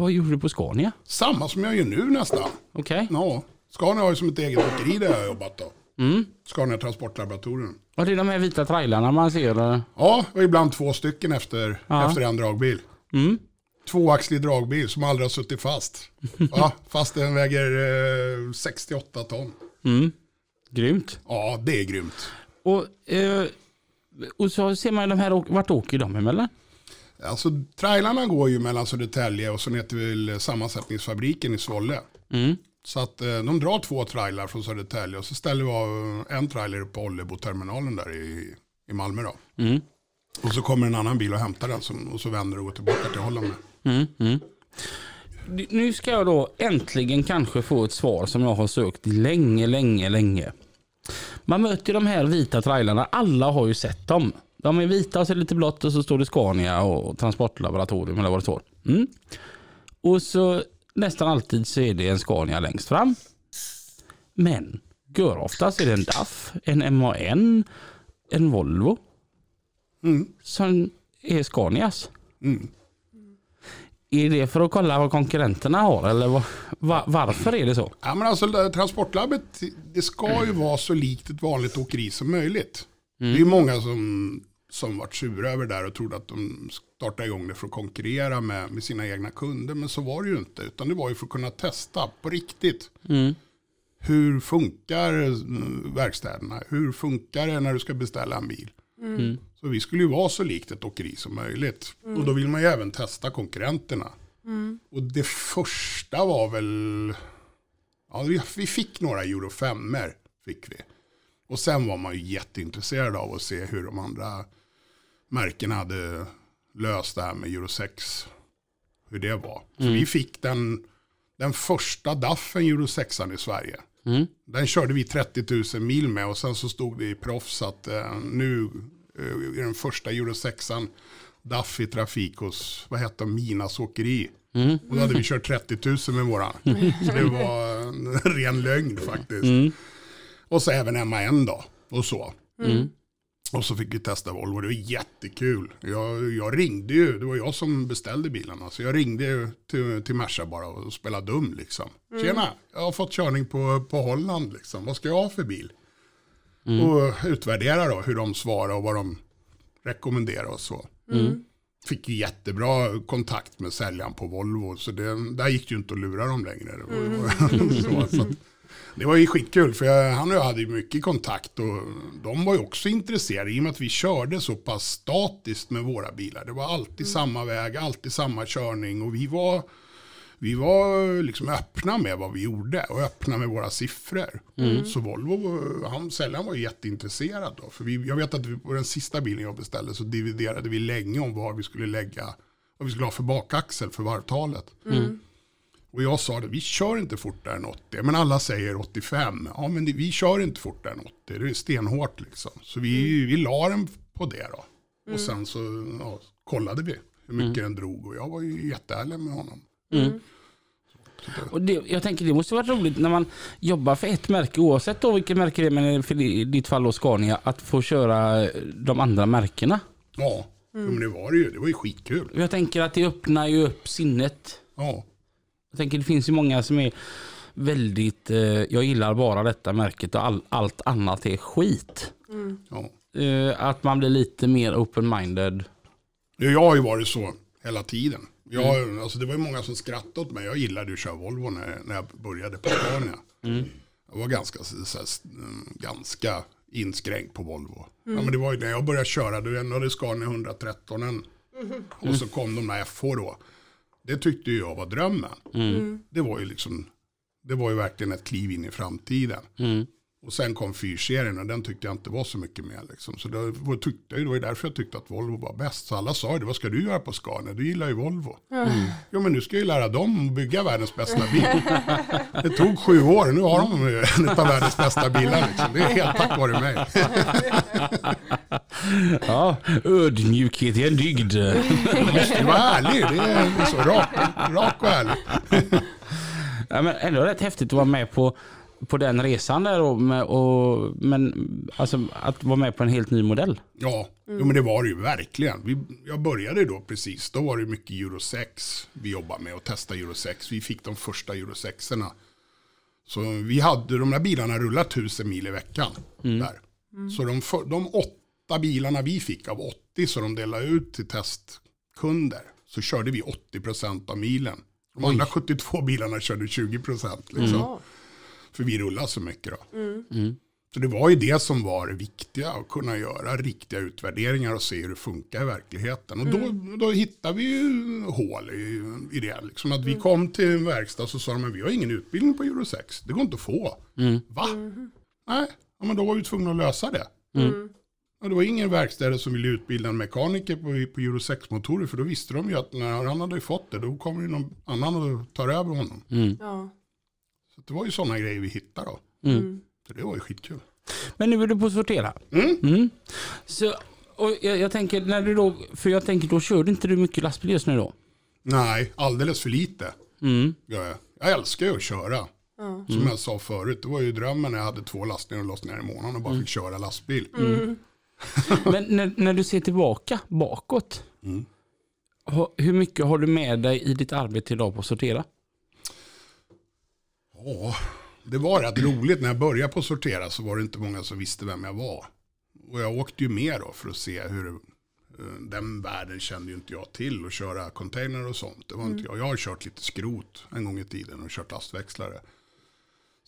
Vad gjorde du på Scania? Samma som jag gör nu nästan. Okej. Ja, Scania har ju som ett eget åkeri där jag har jobbat då. Mm. Scania Transportlaboratorium. Och det är de här vita trailarna man ser? eh, Ja, och ibland två stycken efter, Ja. efter en dragbil. Mm. Tvåaxlig dragbil som aldrig har suttit fast. Ja, fast den väger eh, 68 ton. Mm. Grymt. Ja, det är grymt. Och, eh, och så ser man ju de här, åk- vart åker de emellan? Alltså trailarna går ju mellan Södertälje och så ner till sammansättningsfabriken i Svolle. Mm. Så att eh, de drar två trailar från Södertälje och så ställer vi av en trailer på Ollebo-terminalen där i, i Malmö då. Mm. Och så kommer en annan bil och hämtar den som, och så vänder och går tillbaka till Holland. Mm. Mm. Nu ska jag då äntligen kanske få ett svar som jag har sökt länge, länge, länge. Man möter de här vita trailarna, alla har ju sett dem. De är vita och så är det lite blått och så står det Scania och transportlaboratorium eller vad det står. Mm. Och så nästan alltid så är det en Scania längst fram. Men gör oftast är det en DAF, en MAN, en Volvo Mm. som är Scanias. Mm. Är det för att kolla vad konkurrenterna har eller va, va, varför är det så? Ja, men alltså, transportlabbet, det ska ju vara så likt ett vanligt åkeri som möjligt. Det är många som, som varit sura över det där och trodde att de startade igång det för att konkurrera med, med sina egna kunder. Men så var det ju inte, utan det var ju för att kunna testa på riktigt. Mm. Hur funkar eh, verkstäderna? Hur funkar det när du ska beställa en bil? Mm. Så vi skulle ju vara så likt ett åkeri som möjligt. Och då vill man ju även testa konkurrenterna. Och det första var väl, ja vi, vi fick några euro 5 fick vi. Och sen var man ju jätteintresserad av att se hur de andra märkena hade löst det här med euro 6. Hur det var. Så vi fick den, den första DAFen euro 6 i Sverige. Mm. Den körde vi 30 000 mil med och sen så stod det i proffs att eh, nu eh, är den första Euro 6 DAF i trafik hos, vad heter de, Minas Åkeri. Mm. Och då hade vi kört 30 000 med våran. Så det var en ren lögn faktiskt. Mm. Och så även MAN då, och så. Mm. Och så fick vi testa Volvo, det var jättekul. Jag, jag ringde ju, det var jag som beställde bilarna. Så jag ringde ju till, till Merca bara och spelade dum liksom. Tjena, jag har fått körning på, på Holland liksom. Vad ska jag ha för bil? Och utvärdera då hur de svarar och vad de rekommenderar och så. Fick ju jättebra kontakt med säljaren på Volvo. Så det, där gick det ju inte att lura dem längre. Var, så, så att, det var ju skitkul för jag, han och jag hade ju mycket kontakt och de var ju också intresserade i och med att vi körde så pass statiskt med våra bilar. Det var alltid samma väg, alltid samma körning och vi var, vi var liksom öppna med vad vi gjorde och öppna med våra siffror. Så Volvo, han, säljaren var ju jätteintresserad då. För vi, jag vet att vi, på den sista bilen jag beställde så dividerade vi länge om var vi skulle lägga, vad vi skulle ha för bakaxel för varvtalet. Och jag sa det, vi kör inte fortare än 80. Men alla säger 85. Ja, men det, vi kör inte fortare än 80. Det är stenhårt liksom. Så vi, vi la den på det då. Och sen så ja, kollade vi hur mycket den drog. Och jag var ju jätteärlig med honom. Och det, jag tänker det måste vara roligt när man jobbar för ett märke oavsett då vilket märke det är men för i ditt fall då Scania att få köra de andra märkena. Ja, jo, men det var det ju. Det var ju skitkul. Jag tänker att det öppnar ju upp sinnet. Ja, Jag tänker det finns ju många som är väldigt, eh, jag gillar bara detta märket och all, allt annat är skit. ja. Eh, att man blir lite mer open-minded. Ja, Jag har ju varit så hela tiden. Jag, alltså det var ju många som skrattade åt mig. Jag gillade ju att köra Volvo när, när jag började på Scania. Jag var ganska, så, så, här, mm, ganska inskränkt på Volvo. Ja, men det var ju när jag började köra, då hade Scania 113 en. Och så kom de där FH då. Det tyckte jag var drömmen. Det var ju liksom, det var ju verkligen ett kliv in i framtiden. Mm. Och sen kom fyrserien och den tyckte jag inte var så mycket med. Liksom. Så det var, tyckte, det var ju därför jag tyckte att Volvo var bäst. Så alla sa ju det, vad ska du göra på Scania? Du gillar ju Volvo. Mm. Jo men nu ska jag ju lära dem att bygga världens bästa bil. det tog sju år, nu har de en av världens bästa bilar. Liksom. Det är helt tack vare mig. ja, ödmjukhet är en dygd. Måste vara ärlig, det är så rak, rak och ärlig. ja, men ändå rätt häftigt att vara med på på den resan där och, med, och, men alltså att vara med på en helt ny modell. Ja, mm. jo, men det var det ju verkligen. Vi, jag började då precis, då var det mycket Euro 6 vi jobbade med och testa Euro 6. Vi fick de första Euro 6-erna. Så vi hade, de där bilarna rullat tusen mil i veckan. Mm. Där. Mm. Så de, de åtta bilarna vi fick av 80 så de delade ut till testkunder så körde vi 80% av milen. De Oj. andra 72 bilarna körde 20% liksom. Mm. För vi rullar så mycket då. Mm. Mm. Så det var ju det som var det viktiga, att kunna göra riktiga utvärderingar och se hur det funkar i verkligheten. Och mm. då, då hittade vi ju hål i, i det. Liksom att vi mm. kom till en verkstad och så sa de att vi har ingen utbildning på Euro 6. Det går inte att få. Mm. Va? Mm. Nej, ja, men då var vi tvungna att lösa det. Och det var ingen verkstäder som ville utbilda en mekaniker på, på Euro 6-motorer för då visste de ju att när han hade fått det då kommer ju någon annan och tar över honom. Ja det var ju sådana grejer vi hittade då. Mm. mm. Så det var ju skitkul. Men nu är du på att sortera. Mm. Mm. Så, och jag, jag, tänker, när du då, för jag tänker då kör inte du mycket lastbil just nu då? Nej, alldeles för lite. Mm. Jag, jag älskar ju att köra. Mm. Som jag sa förut, det var ju drömmen när jag hade två lastningar och lossningar i månaden och bara fick köra lastbil. Men när, när, du ser tillbaka bakåt, hur mycket har du med dig i ditt arbete idag på att sortera? Ja, det var rätt roligt. När jag började på att sortera så var det inte många som visste vem jag var. Och jag åkte ju med då för att se hur eh, den världen kände ju inte jag till och köra container och sånt. Det var mm. inte jag. Jag har kört lite skrot en gång i tiden och kört lastväxlare.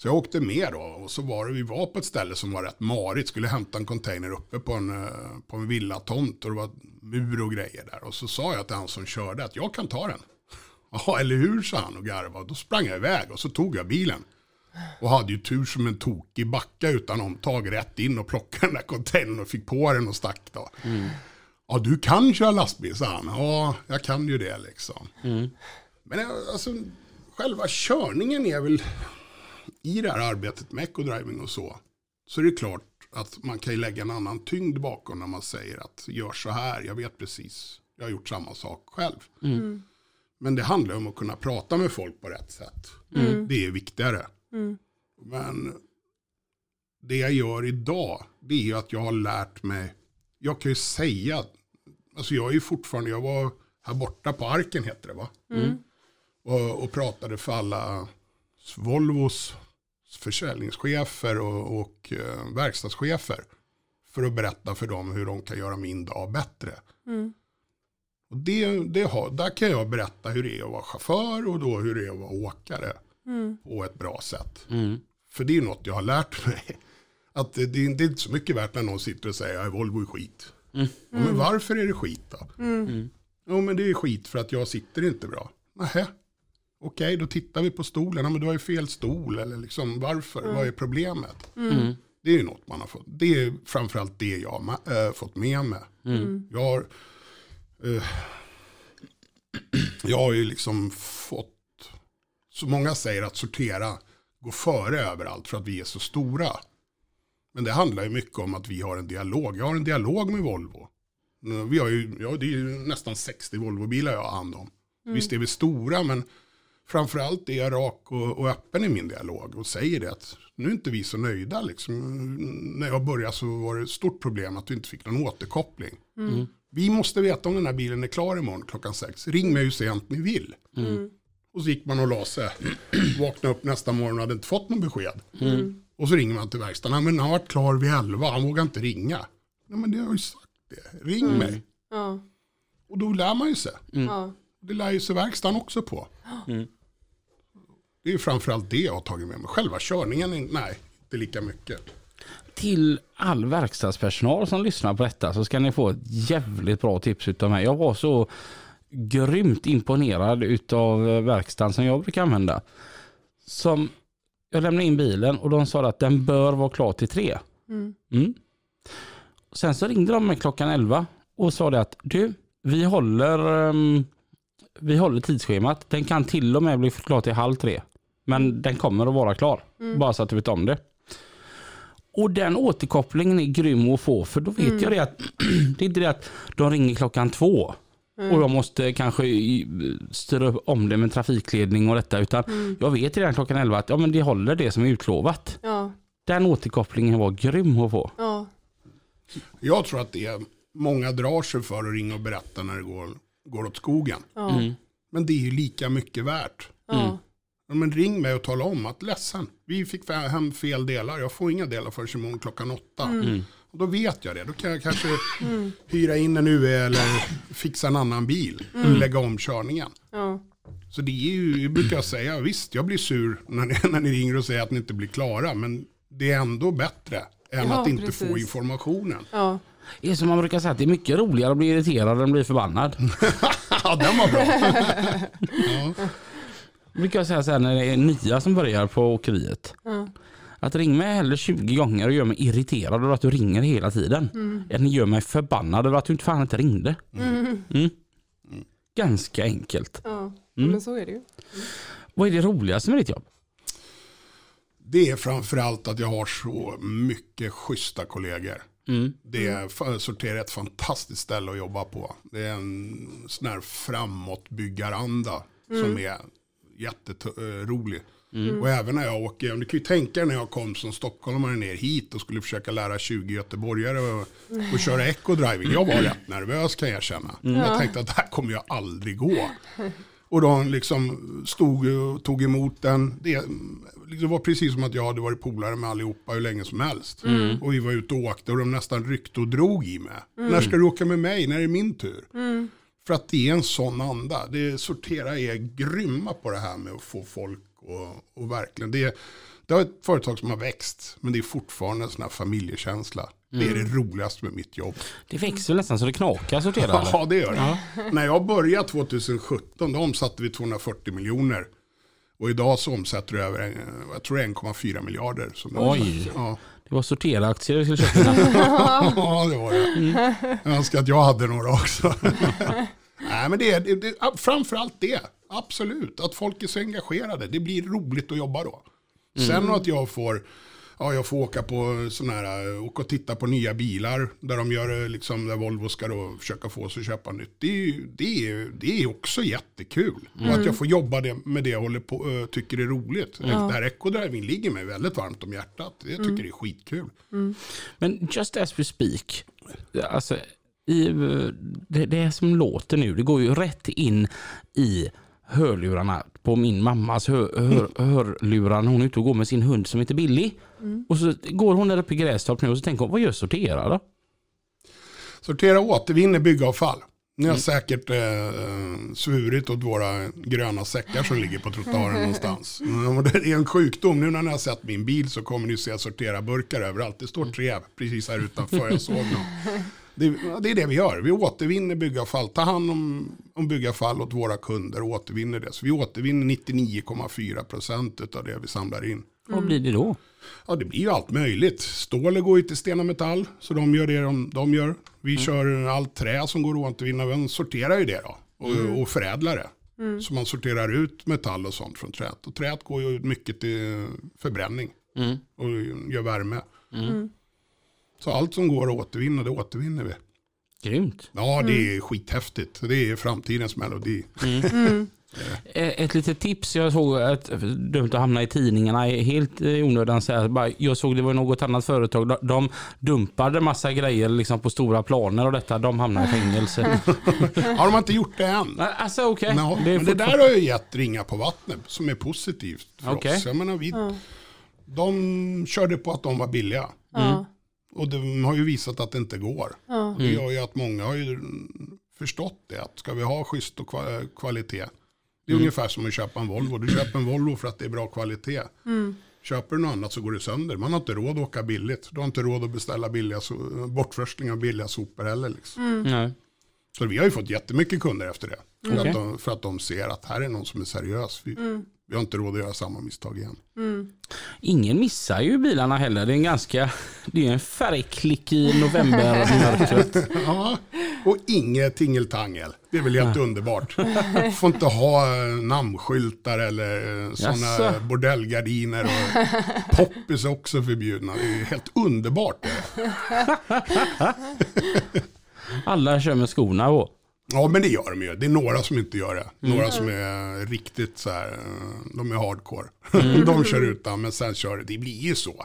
Så jag åkte med då och så var det, vi var på ett ställe som var rätt marigt. Skulle hämta en container uppe på en, eh, på en villatomt och det var mur och grejer där. Och så sa jag till han som körde att jag kan ta den. Ja, eller hur, sa han och garvade. Då sprang jag iväg och så tog jag bilen. Och hade ju tur som en tokig backa utan omtag rätt in och plockade den där containern och fick på den och stack då. Mm. Ja, du kan köra lastbil, sa han. Ja, jag kan ju det liksom. Mm. Men alltså, själva körningen är väl, i det här arbetet med ecodriving och så, så är det klart att man kan ju lägga en annan tyngd bakom när man säger att gör så här, jag vet precis, jag har gjort samma sak själv. Mm. Men det handlar om att kunna prata med folk på rätt sätt. Mm. Det är viktigare. Mm. Men det jag gör idag, det är att jag har lärt mig, jag kan ju säga, alltså jag är ju fortfarande, jag var här borta på Arken heter det va? Mm. Och, och, pratade för alla Volvos försäljningschefer och, och eh, verkstadschefer. För att berätta för dem hur de kan göra min dag bättre. Mm. Och det, det har, där kan jag berätta hur det är att vara chaufför och då hur det är att vara åkare. Mm. På ett bra sätt. Mm. För det är något jag har lärt mig. Att det, det, är inte så mycket värt när någon sitter och säger att Volvo är skit. Mm. Ja, men varför är det skit då? Mm. mm. Jo men det är skit för att jag sitter inte bra. Nähä. Okej, då tittar vi på stolen. Ja, men du har ju fel stol. Eller liksom, varför? Vad är problemet? Mm. Det är ju något man har fått. Det är framförallt det jag har äh, fått med mig. Jag har Uh, jag har ju liksom fått, så många säger att sortera går före överallt för att vi är så stora. Men det handlar ju mycket om att vi har en dialog. Jag har en dialog med Volvo. Vi har ju, ja, det är ju nästan 60 Volvo-bilar jag har hand om. Mm. Visst är vi stora men framförallt är jag rak och, och, öppen i min dialog och säger det att nu är inte vi så nöjda. Liksom. När jag började så var det ett stort problem att vi inte fick någon återkoppling. Mm. Vi måste veta om den här bilen är klar imorgon klockan sex. Ring mig hur sent ni vill. Mm. Och så gick man och la sig. Vaknade upp nästa morgon och hade inte fått någon besked. Mm. Och så ringer man till verkstaden. Men han har varit klar vid elva. Han vågar inte ringa. Nej men det har ju sagt det. Ring mm. mig. Ja. Och då lär man ju sig. Mm. Det lär ju sig verkstaden också på. Mm. Det är framförallt det jag har tagit med mig. Själva körningen, nej, inte lika mycket till all verkstadspersonal som lyssnar på detta så ska ni få ett jävligt bra tips utav mig. Jag var så grymt imponerad utav verkstaden som jag brukar använda. Som Jag lämnade in bilen och de sa att den bör vara klar till tre. Mm. Sen så ringde de mig klockan 11 och sa det att du, vi håller, ehm, vi håller tidsschemat. Den kan till och med bli klar till halv tre. Men den kommer att vara klar. Bara så att du vet om det. Och den återkopplingen är grym att få för då vet jag det att det är inte det att de ringer klockan två och jag måste kanske styra upp om det med trafikledning och detta utan jag vet redan klockan 11 att ja, men det håller det som är utlovat. Ja, Den återkopplingen var grym att få. ja, Jag tror att det är, många drar sig för att ringa och berätta när det går, går åt skogen. ja, Men det är ju lika mycket värt. Ja. Ja, Men ring mig och tala om att ledsen, vi fick hem fel delar. Jag får inga delar förrän imorgon klockan åtta. Och då vet jag det. Då kan jag kanske hyra in en UE eller fixa en annan bil. Och lägga om körningen. ja. Så det är ju, jag brukar säga, visst jag blir sur när ni, när ni ringer och säger att ni inte blir klara. Men det är ändå bättre än Ja, att inte få precis. informationen. ja. Det är som man brukar säga att det är mycket roligare att bli irriterad än att bli förbannad. ja, den var bra. brukar jag säga så här när det är nya som börjar på åkeriet. Ja. Att ring mig hellre 20 gånger och gör mig irriterad över att du ringer hela tiden. Än gör mig förbannad över att du inte fan inte ringde. Mm. Ganska enkelt. ja. Men så är det ju. Vad är det roligaste med ditt jobb? Det är framförallt att jag har så mycket schyssta kollegor. Mm. Det är, sorterar ett fantastiskt ställe att jobba på. Det är en sån här framåtbyggaranda som är jätterolig. Och även när jag åker, du kan ju tänka dig när jag kom som stockholmare ner hit och skulle försöka lära 20 göteborgare och, och köra ecodriving. Jag var rätt nervös kan jag erkänna. Jag tänkte att det här kommer jag aldrig gå. Och de liksom stod och tog emot den. Det, det var precis som att jag hade varit polare med allihopa hur länge som helst. Och vi var ute och åkte och de nästan ryckte och drog i mig. När ska du åka med mig? När är det min tur? För att det är en sån anda. Det Sortera är grymma på det här med att få folk och, och verkligen. Det, det är ett företag som har växt. Men det är fortfarande en sån här familjekänsla. Det är det roligaste med mitt jobb. Det växer nästan så det knakar sortera? Ja, det gör det. När jag började 2017, då omsatte vi 240 miljoner. Och idag så omsätter det över, jag tror det är 1,4 miljarder. Oj. Ja. Det var sortera-aktier du skulle köpa. ja, det var det. Jag önskar att jag hade några också. Nej, men det är framförallt det. Absolut, att folk är så engagerade. Det blir roligt att jobba då. Sen att jag får, ja, jag får åka på sån här, eh, åka och titta på nya bilar. Där de gör eh, liksom, där Volvo ska då försöka få oss att köpa nytt. Det är, det är, det är också jättekul. Och att jag får jobba det, med det jag håller på, eh, tycker är roligt. Det här ecodriving ligger mig väldigt varmt om hjärtat. Jag tycker det är skitkul. Men just as we speak, alltså, i, det, det som låter nu, det går ju rätt in i hörlurarna på min mammas hör, hör, hörlurar när hon är ute och går med sin hund som heter Billy. Och så går hon där uppe i Grästorp nu och så tänker hon, vad gör sortera då? Sortera återvinner byggavfall. Ni har säkert eh, svurit åt våra gröna säckar som ligger på trottoaren någonstans. Mm, det är en sjukdom. Nu när ni har sett min bil så kommer ni se sortera burkar överallt. Det står tre precis här utanför. Jag såg dem. Det, det är det vi gör. Vi återvinner byggavfall. Ta hand om, om byggavfall åt våra kunder och återvinner det. Så vi återvinner 99,4 procent av det vi samlar in. Vad blir det då? Ja, det blir ju allt möjligt. Stål går ju till Stena Metall, så de gör det de, de gör. Vi kör allt trä som går att återvinna. Vi sorterar ju det då och, och förädlar det. Så man sorterar ut metall och sånt från träet. Och träet går ju mycket till förbränning och gör värme. Så allt som går att återvinna, det återvinner vi. Grymt. Ja, det är skithäftigt. Det är framtidens melodi. Eh, Ett litet tips, jag såg att dumt att hamna i tidningarna är helt i onödan. Så här, bara, jag såg det var något annat företag, de, de dumpade massa grejer liksom på stora planer och detta, de hamnade i fängelse. Har de inte gjort det än? Nej, alltså okej. Ja, Det men det där har ju gett ringa på vattnet som är positivt för Okej. oss. Jag menar, vi, De körde på att de var billiga. Ja. Och de har ju visat att det inte går. Ja. Det gör ju att många har ju förstått det. Att ska vi ha schysst och kva- kvalitet. Det är ungefär som att köpa en Volvo. Du köper en Volvo för att det är bra kvalitet. Köper du något annat så går det sönder. Man har inte råd att åka billigt. Du har inte råd att beställa billiga so- bortforsling av billiga sopor heller. Liksom. Nej. Så vi har ju fått jättemycket kunder efter det. För, Okej. att de, för att de ser att här är någon som är seriös. Vi, vi har inte råd att göra samma misstag igen. Ingen missar ju bilarna heller. Det är en ganska, det är en färgklick i novembermörkret. Ja, och inget tingeltangel. Det är väl helt underbart. Får inte ha eh, namnskyltar eller eh, sådana bordellgardiner. Och poppis är också förbjudna. Det är helt underbart. Det. Alla kör med skorna på. Ja, men det gör de ju. Det är några som inte gör det. Några som är riktigt så här, de är hardcore. de kör utan, men sen kör det. Det blir ju så.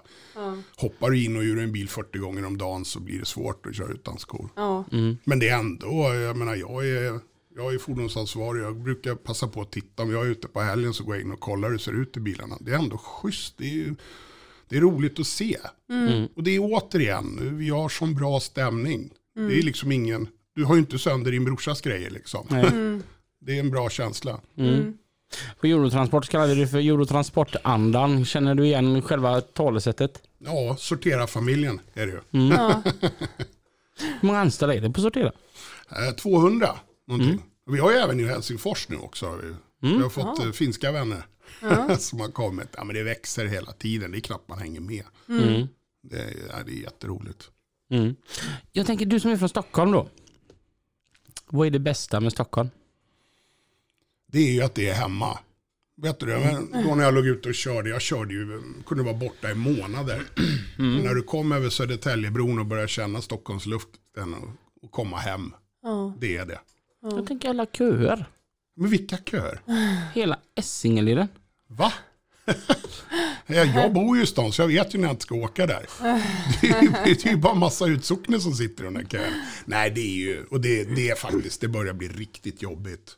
Hoppar du in och ur en bil 40 gånger om dagen så blir det svårt att köra utan skor. Ja. Men det är ändå, jag menar jag är, jag är fordonsansvarig, jag brukar passa på att titta, om jag är ute på helgen så går jag in och kollar hur det ser ut i bilarna. Det är ändå schysst, det är, ju- det är roligt att se. Och det är återigen, vi har sån bra stämning. Det är liksom ingen, du har ju inte sönder din brorsas grejer liksom. Det är en bra känsla. På Eurotransport kallar vi det för Eurotransportandan. Känner du igen själva talesättet? Ja, sortera familjen är det ju. Ja. Hur många anställda är det på Sortera? Eh, 200 någonting. Och Vi har ju även i Helsingfors nu också. Vi, vi har fått eh, finska vänner som har kommit. Ja, men det växer hela tiden, det är knappt man hänger med. Det, är, det är jätteroligt. Mm. Jag tänker du som är från Stockholm då. Vad är det bästa med Stockholm? Det är ju att det är hemma. Vet du det? Men då när jag låg ute och körde, jag körde ju, kunde vara borta i månader. Och när du kom över Södertäljebron och började känna Stockholmsluften och, och komma hem. Ja. Det är det. Jag tänker alla köer. Men vilka köer? Hela Essingeleden. Va? Ja, jag bor ju i stan så jag vet ju när jag inte ska åka där. Det är ju, det är ju bara massa utsockner som sitter i den här kön. Nej, det är ju, och det, det är faktiskt, det börjar bli riktigt jobbigt.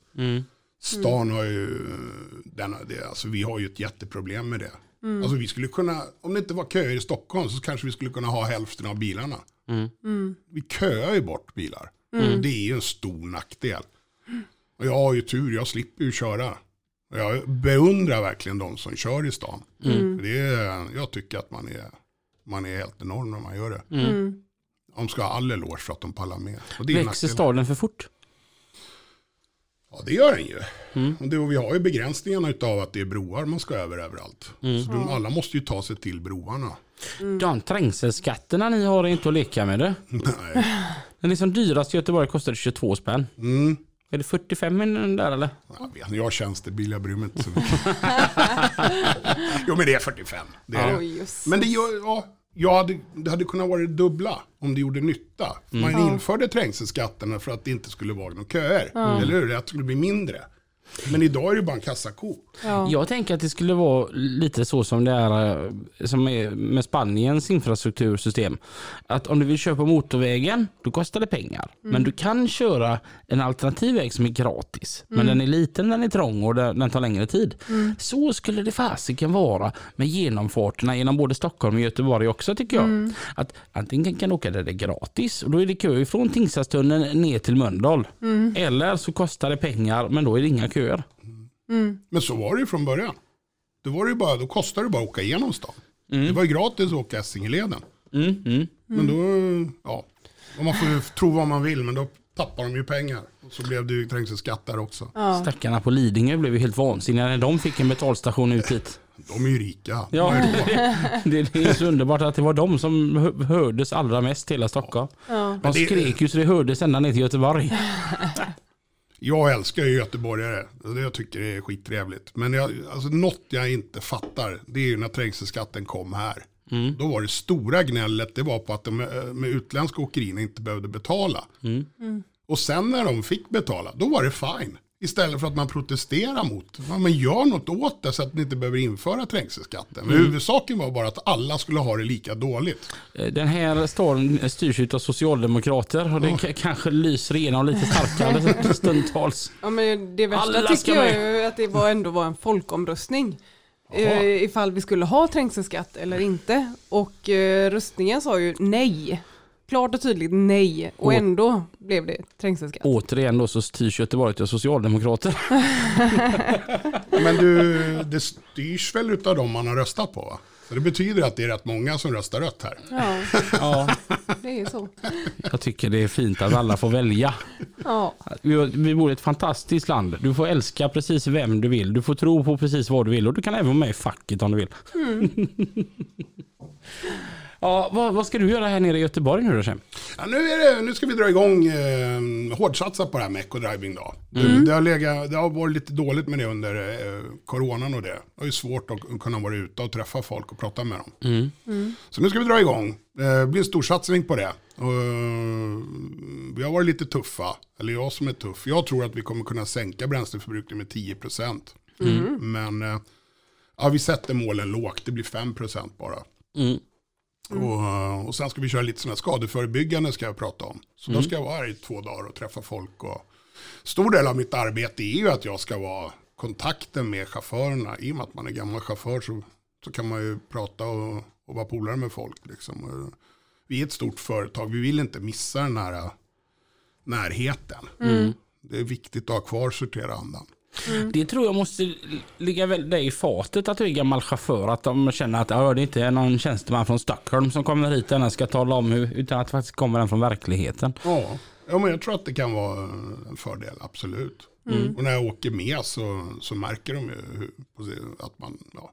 Stan har ju, den, det, alltså vi har ju ett jätteproblem med det. Alltså vi skulle kunna, om det inte var köer i Stockholm så kanske vi skulle kunna ha hälften av bilarna. Vi köar ju bort bilar. Det är ju en stor nackdel. Och jag har ju tur, jag slipper ju köra. Jag beundrar verkligen de som kör i stan. För det är, jag tycker att man är, man är helt enorm när man gör det. De ska ha all eloge för att de pallar med. Växer staden för fort? Ja, det gör den ju. Och, det, och vi har ju begränsningarna av att det är broar man ska över överallt. Så de, alla måste ju ta sig till broarna. De trängselskatterna ni har är inte att leka med det. Nej. Den liksom dyrast i Göteborg kostar 22 spänn. Mm. Är det 45 i den där eller? Jag, vet, jag har tjänstebil, jag bryr mig inte så mycket. jo men det är 45. Det är det. Oj, just. Men det, gör, ja, jag hade, det hade kunnat vara det dubbla om det gjorde nytta. Man införde trängselskatterna för att det inte skulle vara några köer. Eller hur? Att det skulle bli mindre. Men idag är det bara en kassako. Ja. Jag tänker att det skulle vara lite så som det är eh, som är med Spaniens infrastruktursystem. Att om du vill köra på motorvägen, då kostar det pengar. Men du kan köra en alternativ väg som är gratis. Men den är liten, den är trång och den tar längre tid. Så skulle det fasiken vara med genomfarterna genom både Stockholm och Göteborg också tycker jag. Att antingen kan du åka där det är gratis och då är det kö från Tingstadstunneln ner till Mölndal. Eller så kostar det pengar men då är det inga köer. Men så var det ju från början. Då, var det ju bara, då kostade det bara att åka igenom stan. Det var ju gratis att åka Essingeleden. Mm, mm. Men då, ja, och man får ju tro vad man vill, men då tappar de ju pengar. Och så blev det ju trängselskatt där också. Ja. Stackarna på Lidingö blev ju helt vansinniga när de fick en betalstation ut hit. De är ju rika. Ja, det, det är så underbart att det var de som hö- hördes allra mest i hela Stockholm. Ja. De skrek ju så det hördes ända ner till Göteborg. Jag älskar ju göteborgare. det Jag tycker det är skittrevligt. Men jag, alltså, något jag inte fattar, det är ju när trängselskatten kom här. Då var det stora gnället, det var på att de med, med utländska åkerierna inte behövde betala. Och sen när de fick betala, då var det fine. Istället för att man protesterar mot. Ja, men gör något åt det så att ni inte behöver införa trängselskatten. Men huvudsaken var bara att alla skulle ha det lika dåligt. Eh, Den här staden styrs av socialdemokrater och det k- kanske lyser igenom lite starkare stundtals. Ja, men det värsta Alla tycker jag är att det var ändå var en folkomröstning. Eh, ifall vi skulle ha trängselskatt eller inte. Och eh, röstningen sa ju nej. Klart och tydligt nej. Och ändå blev det trängselskatt. Återigen då så styrs Göteborg av socialdemokrater. Men du, det styrs väl av dem man har röstat på va? Så det betyder att det är rätt många som röstar rött här. Ja, Ja, det är så. jag tycker det är fint att alla får välja. Ja, Vi, vi bor i ett fantastiskt land. Du får älska precis vem du vill. Du får tro på precis vad du vill och du kan även vara med i facket om du vill. ja, vad, vad ska du göra här nere i Göteborg nu då Shem? Ja, nu, är det, nu ska vi dra igång eh, hårdsatsa på det här med ecodriving då. Det, har legat, det har varit lite dåligt med det under eh, coronan och det. Det var ju svårt att kunna vara ute och träffa folk och prata med dem. Så nu ska vi dra igång. Eh, Det blir en stor satsning på det. Eh, vi har varit lite tuffa, eller jag som är tuff. Jag tror att vi kommer kunna sänka bränsleförbrukningen med 10%. Men eh, ja, vi sätter målen lågt, det blir 5% bara. Och, och sen ska vi köra lite sådana skadeförebyggande ska jag prata om. Så då ska jag vara här i två dagar och träffa folk. Och stor del av mitt arbete är ju att jag ska vara kontakten med chaufförerna. I och med att man är gammal chaufför så, så kan man ju prata och, och vara polare med folk. Liksom. Vi är ett stort företag, vi vill inte missa den här närheten. Det är viktigt att ha kvar sortera-andan. Det tror jag måste ligga väl dig i fatet att du är gammal chaufför. Att de känner att ja, det inte är någon tjänsteman från Stockholm som kommer hit och ska tala om hur, utan att det faktiskt kommer en från verkligheten. Ja, ja men jag tror att det kan vara en fördel, absolut. Och när jag åker med så, så märker de ju hur, att man, ja,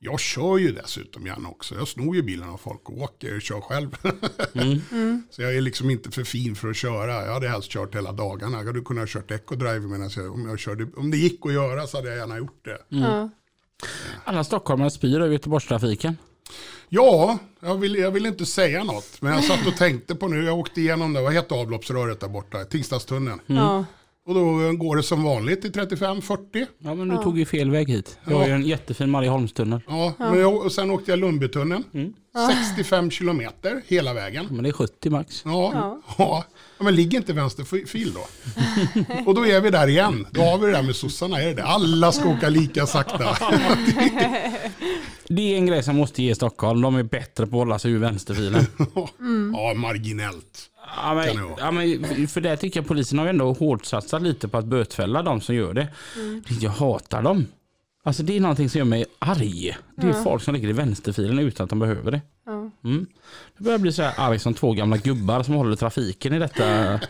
jag kör ju dessutom gärna också. Jag snor ju bilen av folk och åker och kör själv. Så jag är liksom inte för fin för att köra. Jag hade helst kört hela dagarna. Jag hade kunnat ha kört ecodrive medan jag, om, jag körde, om det gick att göra så hade jag gärna gjort det. ja. Alla stockholmare spyr över Göteborgstrafiken. Ja, jag vill, jag vill inte säga något. Men jag satt och tänkte på nu, jag åkte igenom det, vad heter avloppsröret där borta? Tingstadstunneln. ja. Och då går det som vanligt i 35-40. Ja men du tog ju fel väg hit. Det var ju en jättefin Marieholmstunnel. Ja, Men jag, och sen åkte jag Lundbytunneln. 65 kilometer hela vägen. Men det är 70 max. Ja, ja. ja. men ligger inte vänster fil då? och då är vi där igen. Då har vi det där med sossarna, är det det? Alla ska åka lika sakta. Det är en grej som måste ge Stockholm. De är bättre på att hålla sig ur vänsterfilen. Ja, marginellt. Ja, men, det ja, men, för det tycker jag polisen har ju ändå hårt satsat lite på att bötfälla de som gör det. Jag hatar dem. Alltså det är någonting som gör mig arg. Det är folk som ligger i vänsterfilen utan att de behöver det. Ja. Mm. Jag börjar bli så här arg som två gamla gubbar som håller trafiken i detta.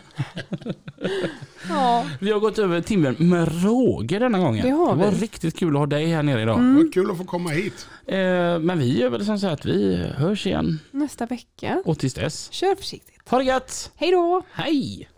ja. Vi har gått över timmen med råge denna gången. Det det var riktigt kul att ha dig här nere idag. Vad kul att få komma hit. Eh, men vi gör väl som så här att vi hörs igen Nästa vecka. och tills dess. Kör försiktigt. Ha det gött! Hej då! Hej!